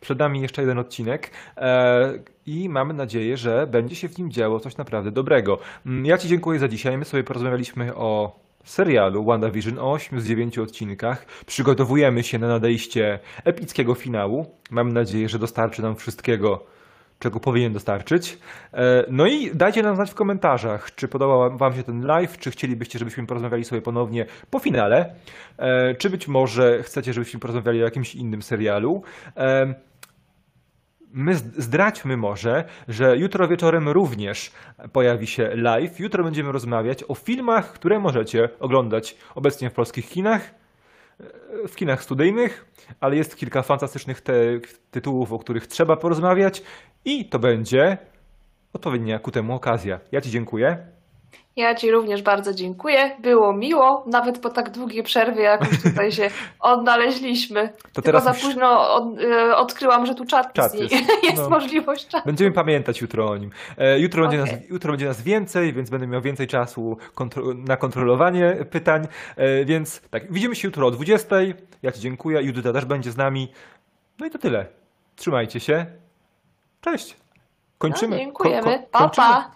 Przed nami jeszcze jeden odcinek e, i mamy nadzieję, że będzie się w nim działo coś naprawdę dobrego. Mm, Ja Ci dziękuję za dzisiaj. My sobie porozmawialiśmy o serialu WandaVision o 8 z 9 odcinkach. Przygotowujemy się na nadejście epickiego finału. Mam nadzieję, że dostarczy nam wszystkiego, czego powinien dostarczyć. E, No i dajcie nam znać w komentarzach, czy podobał Wam się ten live, czy chcielibyście, żebyśmy porozmawiali sobie ponownie po finale, e, czy być może chcecie, żebyśmy porozmawiali o jakimś innym serialu. E, My zd- zdradźmy może, że jutro wieczorem również pojawi się live. Jutro będziemy rozmawiać o filmach, które możecie oglądać obecnie w polskich kinach, w kinach studyjnych, ale jest kilka fantastycznych te tytułów, o których trzeba porozmawiać i to będzie odpowiednia ku temu okazja. Ja Ci dziękuję. Ja Ci również bardzo dziękuję. Było miło, nawet po tak długiej przerwie, jak już tutaj się odnaleźliśmy. Tylko teraz za już- późno od, e, odkryłam, że tu czat, Czat jest, jest, jest no. możliwość czatu. Będziemy pamiętać jutro o nim. E, Jutro, będzie, Okej. nas, jutro będzie nas więcej, więc będę miał więcej czasu kontro na kontrolowanie pytań. E, Więc tak, widzimy się jutro o 20. Ja Ci dziękuję. Judyta też będzie z nami. No i to tyle. Trzymajcie się. Cześć. Kończymy. No, dziękujemy. Ko- Pa, kończymy- pa.